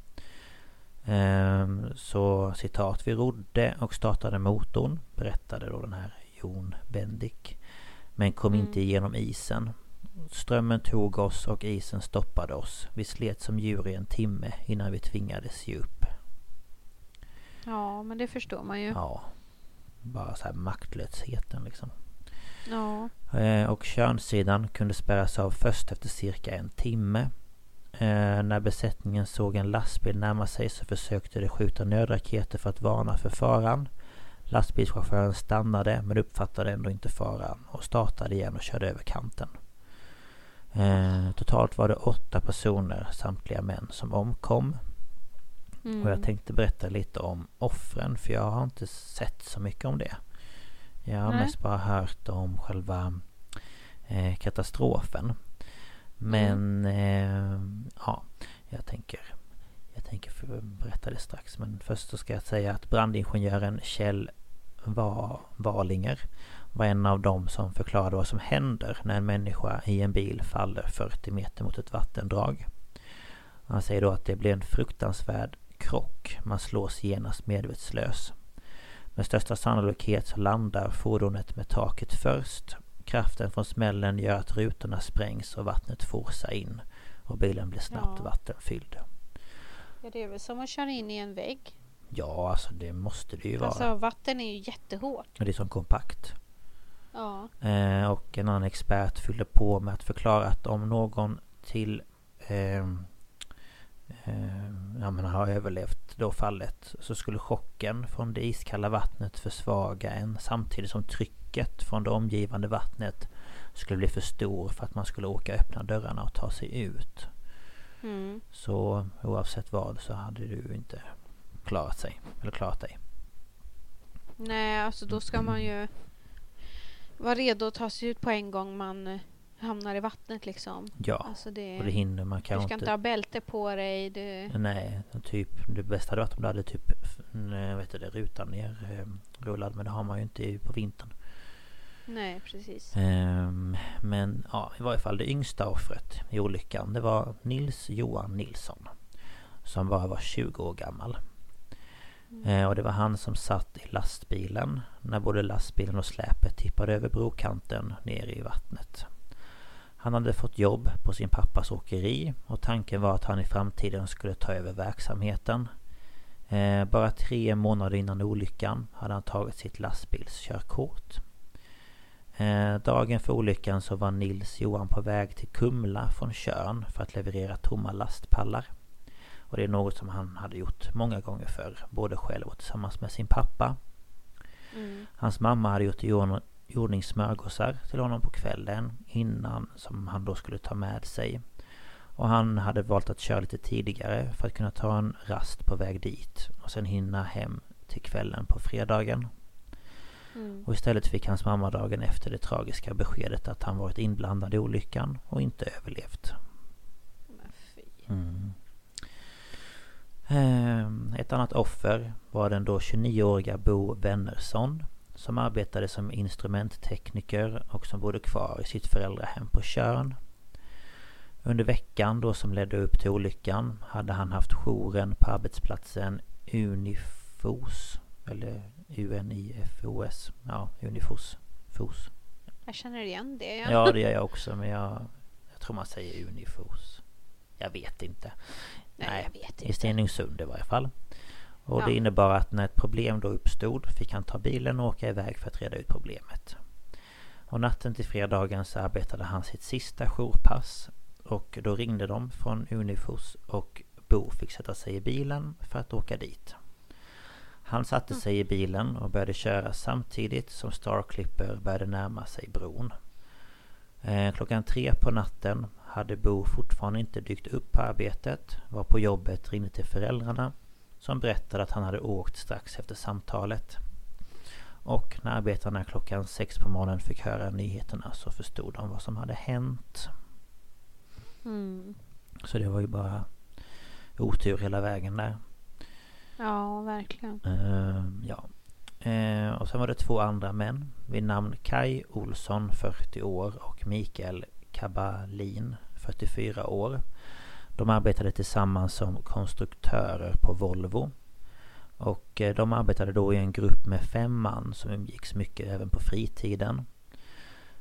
Ehm, så citat, vi rodde och startade motorn, berättade då den här Jon Bendik. Men kom mm. inte igenom isen. Strömmen tog oss och isen stoppade oss. Vi slet som djur i en timme innan vi tvingades ge upp. Ja, men det förstår man ju. Ja. Bara så här maktlösheten liksom. Ja. Eh, och Tjörnsidan kunde spärras av först efter cirka en timme. Eh, när besättningen såg en lastbil närma sig så försökte de skjuta nödraketer för att varna för faran. Lastbilschauffören stannade men uppfattade ändå inte faran och startade igen och körde över kanten. Eh, totalt var det åtta personer, samtliga män, som omkom. Mm. Och jag tänkte berätta lite om offren för jag har inte sett så mycket om det. Jag har Nej. mest bara hört om själva eh, katastrofen. Men mm. eh, ja, jag tänker jag tänker berätta det strax. Men först så ska jag säga att brandingenjören Kjell var Walinger var en av dem som förklarade vad som händer när en människa i en bil faller 40 meter mot ett vattendrag. Han säger då att det blir en fruktansvärd krock. Man slås genast medvetslös. Med största sannolikhet så landar fordonet med taket först. Kraften från smällen gör att rutorna sprängs och vattnet forsar in. Och bilen blev snabbt Ja. vattenfylld. Ja, det är väl som att köra in i en vägg. Ja, alltså det måste det ju vara. Alltså vatten är ju jättehårt. Och det är så kompakt. Ja. Eh, och en annan expert fyllde på med att förklara att om någon till eh, ja, men har överlevt då fallet så skulle chocken från det iskalla vattnet försvaga en samtidigt som trycket från det omgivande vattnet skulle bli för stor för att man skulle åka öppna dörrarna och ta sig ut. Mm. Så oavsett vad så hade du inte klarat sig, eller klarat dig. Nej, alltså då ska man ju vara redo att ta sig ut på en gång man eh, hamnar i vattnet liksom. Ja, Alltså det, och det hinner man du ska kanske inte ha bälte på dig. Du, Nej, typ det bästa hade varit om du hade typ eh, vet du, rutan ner eh, rullad men det har man ju inte på vintern. nej, precis. Ehm, men ja, i varje fall det yngsta offret i olyckan det var Nils Johan Nilsson. Som bara var 20 år gammal. Eh, och det var han som satt i lastbilen när både lastbilen och släpet tippade över brokanten ner i vattnet. Han hade fått jobb på sin pappas åkeri och tanken var att han i framtiden skulle ta över verksamheten. Eh, bara tre månader innan olyckan hade han tagit sitt lastbilskörkort. Eh, dagen för olyckan så var Nils Johan på väg till Kumla från Tjörn för att leverera tomma lastpallar. Och det är något som han hade gjort många gånger förr, både själv och tillsammans med sin pappa. Mm. Hans mamma hade gjort i ordning- i ordning smörgåsar till honom på kvällen innan som han då skulle ta med sig. Och han hade valt att köra lite tidigare för att kunna ta en rast på väg dit och sen hinna hem till kvällen på fredagen. Mm. Och istället fick hans mamma dagen efter det tragiska beskedet att han varit inblandad i olyckan och inte överlevt. Mm. Ehm, Ett annat offer var den då 29-åriga Bo Wennersson som arbetade som instrumenttekniker och som bodde kvar i sitt föräldrahem på Tjörn. Under veckan då som ledde upp till olyckan hade han haft jouren på arbetsplatsen Unifos eller UNIFOS. Ja, Unifos. FOS. Jag känner igen det. Ja. Ja, det gör jag också men jag, jag tror man säger Unifos. Jag vet inte. Nej, jag vet I inte. Stenungsund i varje fall. Och Ja. det innebar att när ett problem då uppstod fick han ta bilen och åka iväg för att reda ut problemet. Och natten till fredagen så arbetade han sitt sista jourpass. Och då ringde de från Unifos och Bo fick sätta sig i bilen för att åka dit. Han satte Mm. sig i bilen och började köra samtidigt som Star Clipper började närma sig bron. Eh, klockan tre på natten hade Bo fortfarande inte dykt upp på arbetet, var på jobbet, ringde till föräldrarna som berättade att han hade åkt strax efter samtalet. Och när arbetarna klockan sex på morgonen fick höra nyheterna så förstod de vad som hade hänt. Mm. Så det var ju bara otur hela vägen där. Ja, verkligen. Ehm, ja. Eh, och sen var det två andra män vid namn Kai Olsson 40 år och Mikael Kabalin 44 år. De arbetade tillsammans som konstruktörer på Volvo. Och eh, de arbetade då i en grupp med fem man som umgicks mycket även på fritiden.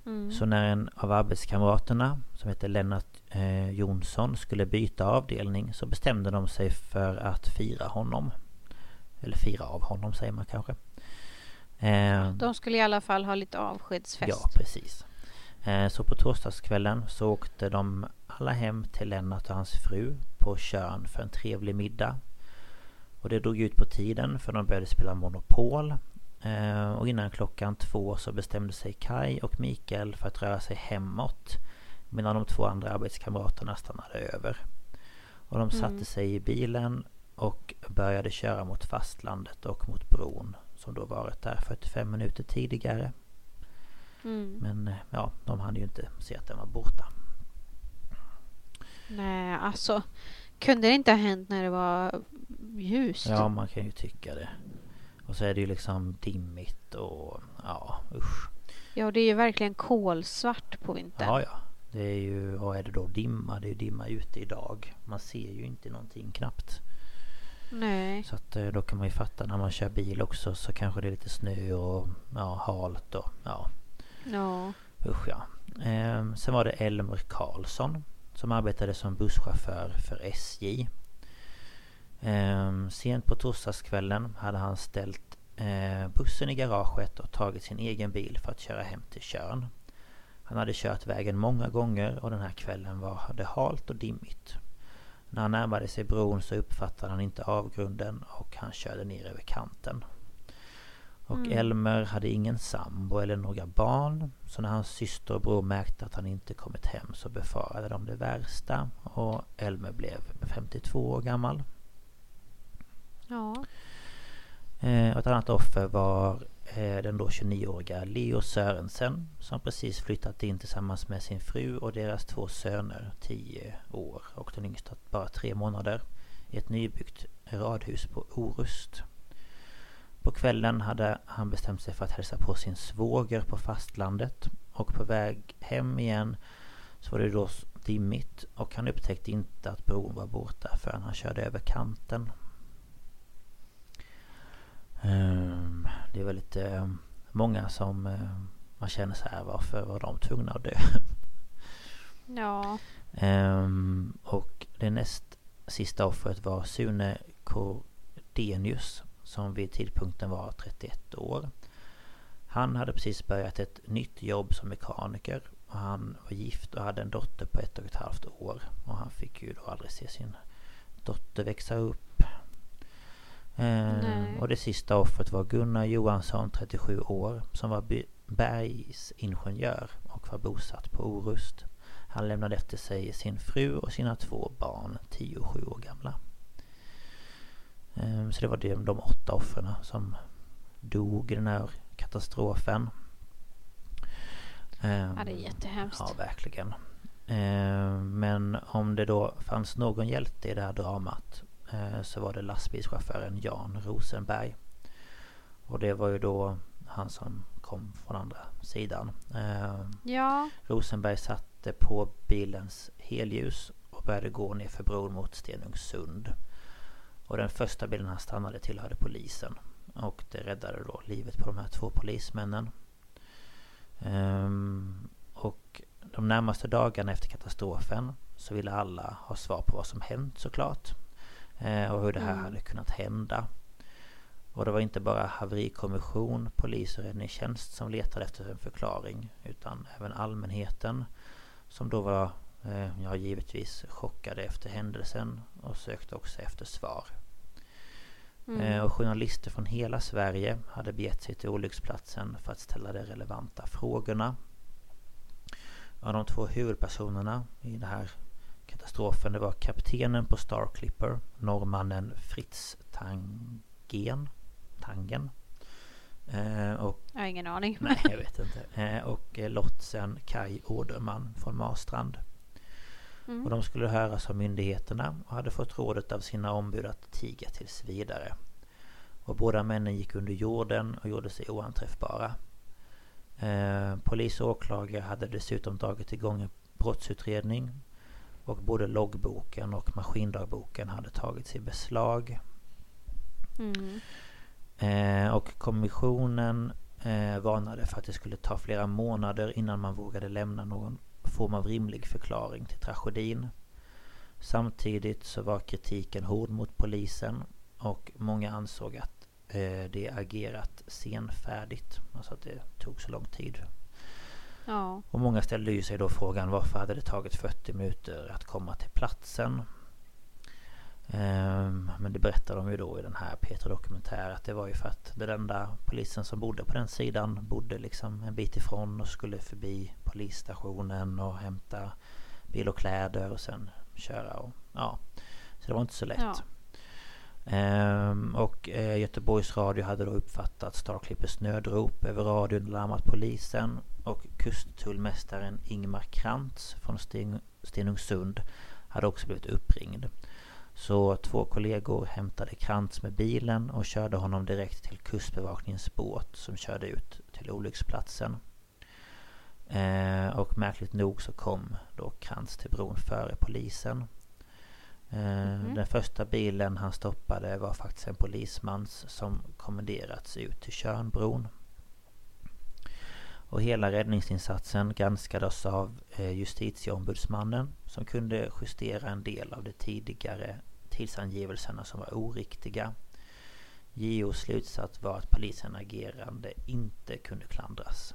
Mm. Så när en av arbetskamraterna som heter Lennart eh, Jonsson skulle byta avdelning så bestämde de sig för att fira honom. Eller fira av honom säger man kanske. Eh, De skulle i alla fall ha lite avskedsfest. ja, precis. Eh, så på torsdagskvällen så åkte de alla hem till Lennart och hans fru på Tjörn för en trevlig middag. Och det drog ut på tiden för de började spela Monopol. Eh, och innan klockan två så bestämde sig Kai och Mikael för att röra sig hemåt. Medan de två andra arbetskamraterna stannade över. Och de satte Mm. sig i bilen och började köra mot fastlandet och mot bron. Som då varit där 45 minuter tidigare. Mm. Men eh, ja, de hade ju inte se att den var borta. Nej, alltså. Kunde det inte ha hänt när det var ljust? Ja, man kan ju tycka det. Och så är det ju liksom dimmigt och ja, usch. Ja, det är ju verkligen kolsvart på vintern. Ja, ja. Det är ju, vad är det då? Dimma. Det är ju dimma ute idag. Man ser ju inte någonting knappt. Nej. Så att eh, då kan man ju fatta när man kör bil också så kanske det är lite snö och ja, halt och ja, Ja. usch ja. Ehm, sen var det Elmer Karlsson som arbetade som busschaufför för SJ. Eh, sent på torsdagskvällen hade han ställt eh, bussen i garaget och tagit sin egen bil för att köra hem till Tjörn. Han hade kört vägen många gånger och den här kvällen var det halt och dimmigt. När han närmade sig bron så uppfattade han inte avgrunden och han körde ner över kanten. Och mm. Elmer hade ingen sambo eller några barn. Så när hans syster och bror märkte att han inte kommit hem så befarade de det värsta. Och Elmer blev 52 år gammal. Ja. Eh, ett annat offer var eh, den då 29-åriga Leo Sörensen som precis flyttat in tillsammans med sin fru och deras två söner, 10 år och den yngsta bara 3 månader, i ett nybyggt radhus på Orust. På kvällen hade han bestämt sig för att hälsa på sin svåger på fastlandet och på väg hem igen så var det då dimmigt och han upptäckte inte att bron var borta förrän han körde över kanten. Ehm, det är väldigt eh, många som eh, man känner så här varför var de tvungna att dö? <laughs> Ja. Ehm, och det näst sista offret var Sune Cordenius som vid tidpunkten var 31 år. Han hade precis börjat ett nytt jobb som mekaniker och han var gift och hade en dotter på ett och ett halvt år. Och han fick ju då aldrig se sin dotter växa upp. Eh, och det sista offret var Gunnar Johansson, 37 år, som var bergsingenjör och var bosatt på Orust. Han lämnade efter sig sin fru och sina två barn, 10 och 7 år gamla. Ehm, så det var de åtta offren som dog i den här katastrofen. Ehm, ja, det är jättehemskt. Ja, verkligen. Ehm, men om det då fanns någon hjälte i det här dramat eh, så var det lastbilschauffören Jan Rosenberg. Och det var ju då han som kom från andra sidan. Ja. Rosenberg satte på bilens helljus och började gå ner för bron mot Stenungsund. Och den första bilen han stannade tillhörde polisen. Och det räddade då livet på de här två polismännen. Um, och de närmaste dagarna efter katastrofen så ville alla ha svar på vad som hänt såklart. Uh, och hur det här mm. hade kunnat hända. Och det var inte bara haverikommission, polis och räddningstjänst som letade efter en förklaring. Utan även allmänheten. Som då var Eh, jag givetvis chockade efter händelsen och sökte också efter svar. Mm. Eh, och journalister från hela Sverige hade begett sig till olycksplatsen för att ställa de relevanta frågorna. Av de två huvudpersonerna i den här katastrofen det var kaptenen på Star Clipper, norrmannen Fritz Tangen. Tangen. Eh, och, jag har ingen aning. Nej, jag <laughs> vet inte. och lotsen Kai Åderman från Marstrand. Mm. Och de skulle höras av myndigheterna och hade fått rådet av sina ombud att tiga tills vidare. Och båda männen gick under jorden och gjorde sig oanträffbara. Eh, polis och åklagare hade dessutom dragit igång en brottsutredning. Och både loggboken och maskindagboken hade tagits i beslag. Mm. Eh, och kommissionen eh, varnade för att det skulle ta flera månader innan man vågade lämna någon form av rimlig förklaring till tragedin. Samtidigt så var kritiken hård mot polisen och många ansåg att eh, det agerat senfärdigt. Alltså att det tog så lång tid. Ja. Och många ställde ju sig då frågan varför hade det tagit 40 minuter att komma till platsen? Um, men det berättar de ju då i den här Peter Dokumentär att det var ju för att den enda polisen som bodde på den sidan bodde liksom en bit ifrån och skulle förbi polisstationen och hämta bil och kläder och sen köra och ja. Så det var inte så lätt. Ja. Um, och uh, Göteborgs Radio hade då uppfattat Starclippers nödrop över radion och larmat polisen. Och kusttullmästaren Ingmar Krantz från Sten Stenungsund hade också blivit uppringd. Så två kollegor hämtade Krantz med bilen och körde honom direkt till Kustbevakningens båt som körde ut till olycksplatsen. Eh, och märkligt nog så kom då Krantz till bron före polisen. Eh, mm. Den första bilen han stoppade var faktiskt en polismans som kommenderats ut till Tjörnbron. Och hela räddningsinsatsen granskades av eh, justitieombudsmannen som kunde justera en del av de tidigare tidsangivelserna som var oriktiga. JOs slutsats var att polisen agerande inte kunde klandras.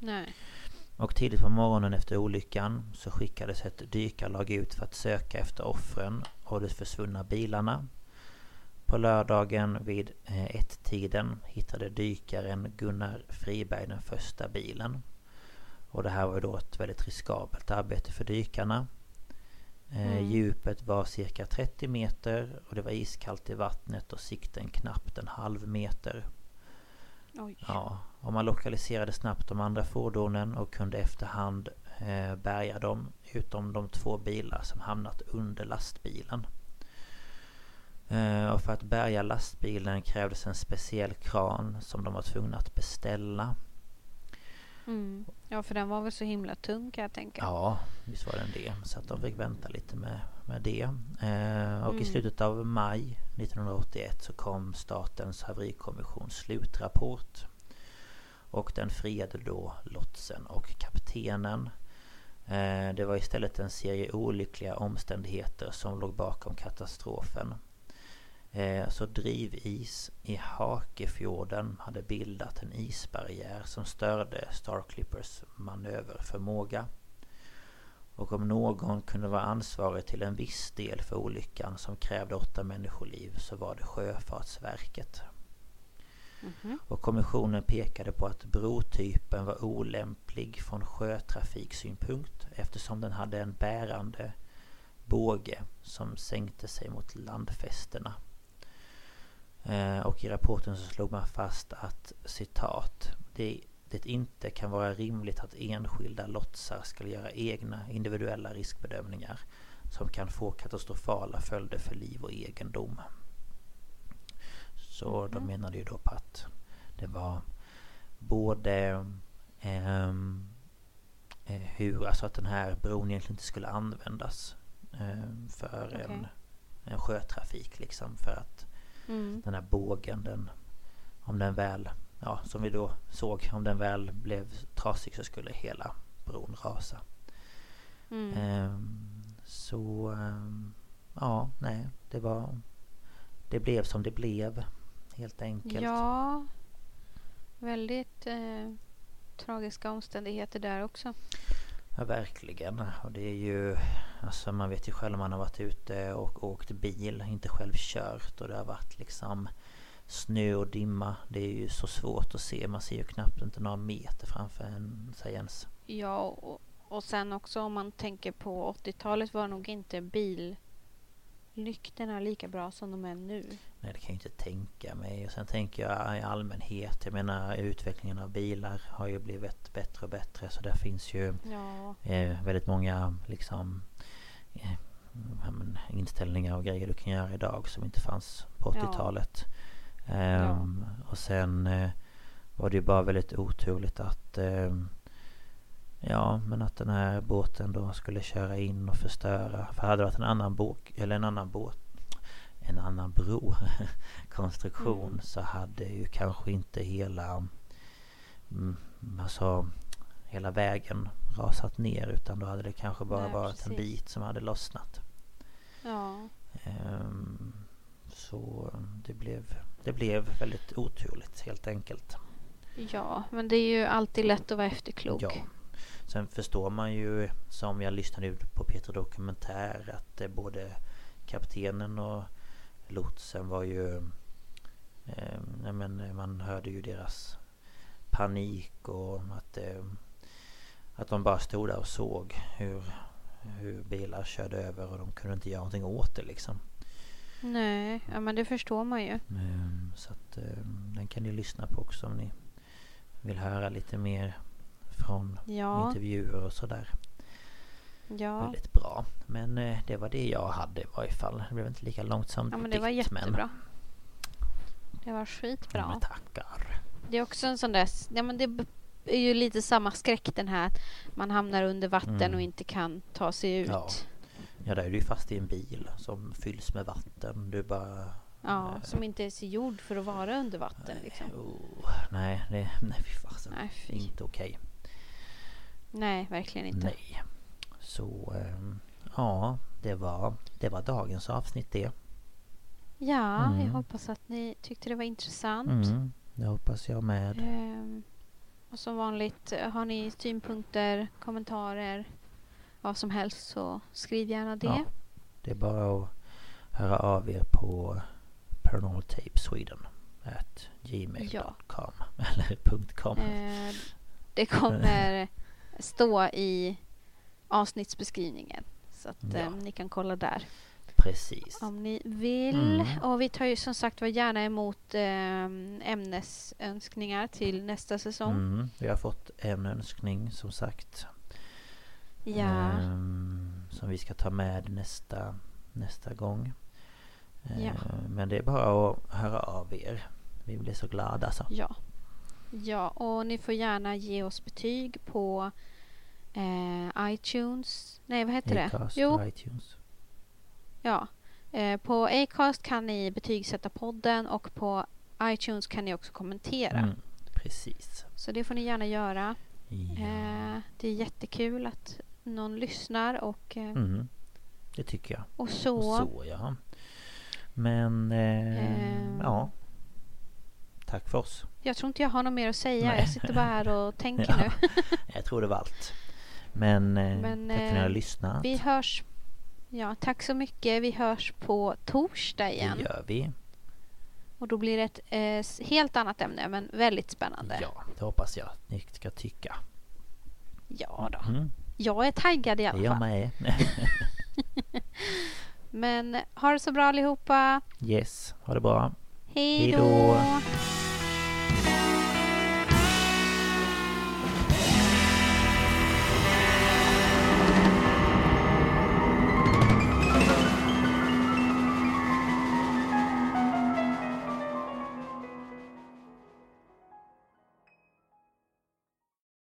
Nej. Och tidigt på morgonen efter olyckan så skickades ett dykarlag ut för att söka efter offren och de försvunna bilarna. På lördagen vid eh, ett-tiden hittade dykaren Gunnar Friberg den första bilen. Och det här var då ett väldigt riskabelt arbete för dykarna. Eh, Mm. Djupet var cirka 30 meter och det var iskallt i vattnet och sikten knappt en halv meter. Oj. Ja, och man lokaliserade snabbt de andra fordonen och kunde efterhand eh, bärga dem utom de två bilar som hamnat under lastbilen. Eh, och för att bärga lastbilen krävdes en speciell kran som de var tvungna att beställa. Mm. Ja, för den var väl så himla tung kan jag tänka. Ja, visst var den det. Så att de fick vänta lite med, med det. Eh, och i Mm. slutet av maj 1981 så kom Statens haverikommissions slutrapport. Och den friade då lotsen och kaptenen. Eh, det var istället en serie olyckliga omständigheter som låg bakom katastrofen. Eh, Så drivis i Hakefjorden hade bildat en isbarriär som störde Starclippers manöverförmåga. Och om någon kunde vara ansvarig till en viss del för olyckan som krävde åtta människoliv så var det Sjöfartsverket. Mhm. Och kommissionen pekade på att brotypen var olämplig från sjötrafiksynpunkt eftersom den hade en bärande båge som sänkte sig mot landfästena. Eh, Och i rapporten så slog man fast att citat det, det inte kan vara rimligt att enskilda lotsar ska göra egna individuella riskbedömningar som kan få katastrofala följder för liv och egendom. Så de Mhm. menade ju då på att det var både ehm, eh, hur, alltså att den här bron egentligen inte skulle användas eh, för en, Okej. en sjötrafik liksom. För att Mm. den här bågen, den, om den väl, ja som vi då såg, om den väl blev trasig så skulle hela bron rasa. Mm. Ehm, så ehm, ja, nej, det var Det blev som det blev helt enkelt. Ja, väldigt eh, tragiska omständigheter där också. Ja, verkligen. Och det är ju... Alltså man vet ju själv om man har varit ute och åkt bil, inte själv kört och det har varit liksom snö och dimma. Det är ju så svårt att se. Man ser ju knappt inte några meter framför en, sig ens. Ja, och, och sen också om man tänker på 80-talet var nog inte bil billyktorna lika bra som de är nu. Nej, det kan jag inte tänka mig. Och sen tänker jag i allmänhet. Jag menar utvecklingen av bilar har ju blivit bättre och bättre. Så där finns ju Ja, eh, väldigt många liksom eh, ja, inställningar och grejer du kan göra idag som inte fanns på Ja. 80-talet. Ehm, Och sen eh, var det ju bara väldigt oturligt att ehm, Ja men att den här båten då skulle köra in och förstöra. För hade det varit en annan båt eller en annan båt en annan bro <laughs> konstruktion Mm. så hade ju kanske inte hela mm, alltså hela vägen rasat ner utan då hade det kanske bara Nej, varit en precis. bit som hade lossnat. ja, Ehm, Så det blev, det blev väldigt oturligt helt enkelt. ja, men det är ju alltid lätt att vara efterklok. Ja. Sen förstår man ju, som jag lyssnade ju på Peter Dokumentär, att eh, både kaptenen och lotsen var ju... Eh, nej men eh, man hörde ju deras panik och att, eh, att de bara stod där och såg hur, hur bilar körde över och de kunde inte göra någonting åt det liksom. Nej, ja, men det förstår man ju. Ehm, Så att eh, den kan ni lyssna på också om ni vill höra lite mer från Ja, intervjuer och sådär. ja. Väldigt bra. Men eh, det var det jag hade i varje fall. Det blev inte lika långt som Ja, men det var dikt, men- jättebra. Det var Ja, skitbra. men tackar. Det är också en sån där... Ja, men det är ju lite samma skräck den här. att Man hamnar under vatten Mm. och inte kan ta sig ut. Ja. Ja, där är du fast i en bil som fylls med vatten. Du bara Ja, som inte ens är gjord för att vara under vatten liksom. Oh, nej, det, nej fy fasen. Nej, fy. Inte okej. Nej, verkligen inte. Nej. Så ehm, ja, det var, det var dagens avsnitt det. Ja, Mm. jag hoppas att ni tyckte det var intressant. Mm, det hoppas jag med. Ehm, och som vanligt, eh, har ni synpunkter, kommentarer, vad som helst så skriv gärna det. Ja, det är bara att höra av er på paranormaltapesweden at gmail.com <laughs> eller .com. Eh, det kommer <laughs> stå i avsnittsbeskrivningen. Så att Ja. eh, ni kan kolla där Precis. om ni vill. Mm. Och vi tar ju som sagt var gärna emot eh, ämnesönskningar till nästa säsong. Mm, vi har fått en önskning som sagt. Ja, ehm, som vi ska ta med nästa, nästa gång. Ja. Men det är bara att höra av er. Vi blir så glada alltså. ja. Ja, och ni får gärna ge oss betyg på eh, iTunes. Nej, vad heter det? Acast Jo, och iTunes. Ja. Eh, på Acast kan ni betygsätta podden och på iTunes kan ni också kommentera. Mm, precis. Så det får ni gärna göra. Ja. Eh, det är jättekul att någon lyssnar och, eh, Mm, det tycker jag. och så. Och så ja. Men eh, Ehm. ja. Tack för oss. Jag tror inte jag har något mer att säga. Nej. Jag sitter bara här och <laughs> tänker Ja. nu. <laughs> Jag tror det var allt. Men, eh, Men, tack för att ni eh, har lyssnat. Vi hörs. Ja, tack så mycket. Vi hörs på torsdag igen. Det gör vi. Och då blir det ett eh, helt annat ämne men väldigt spännande. Ja, det hoppas jag att ni ska tycka. Ja då. Mm, Jag är taggad i alla jag fall. med. <laughs> Men ha det så bra allihopa. yes, ha det bra. Hej då.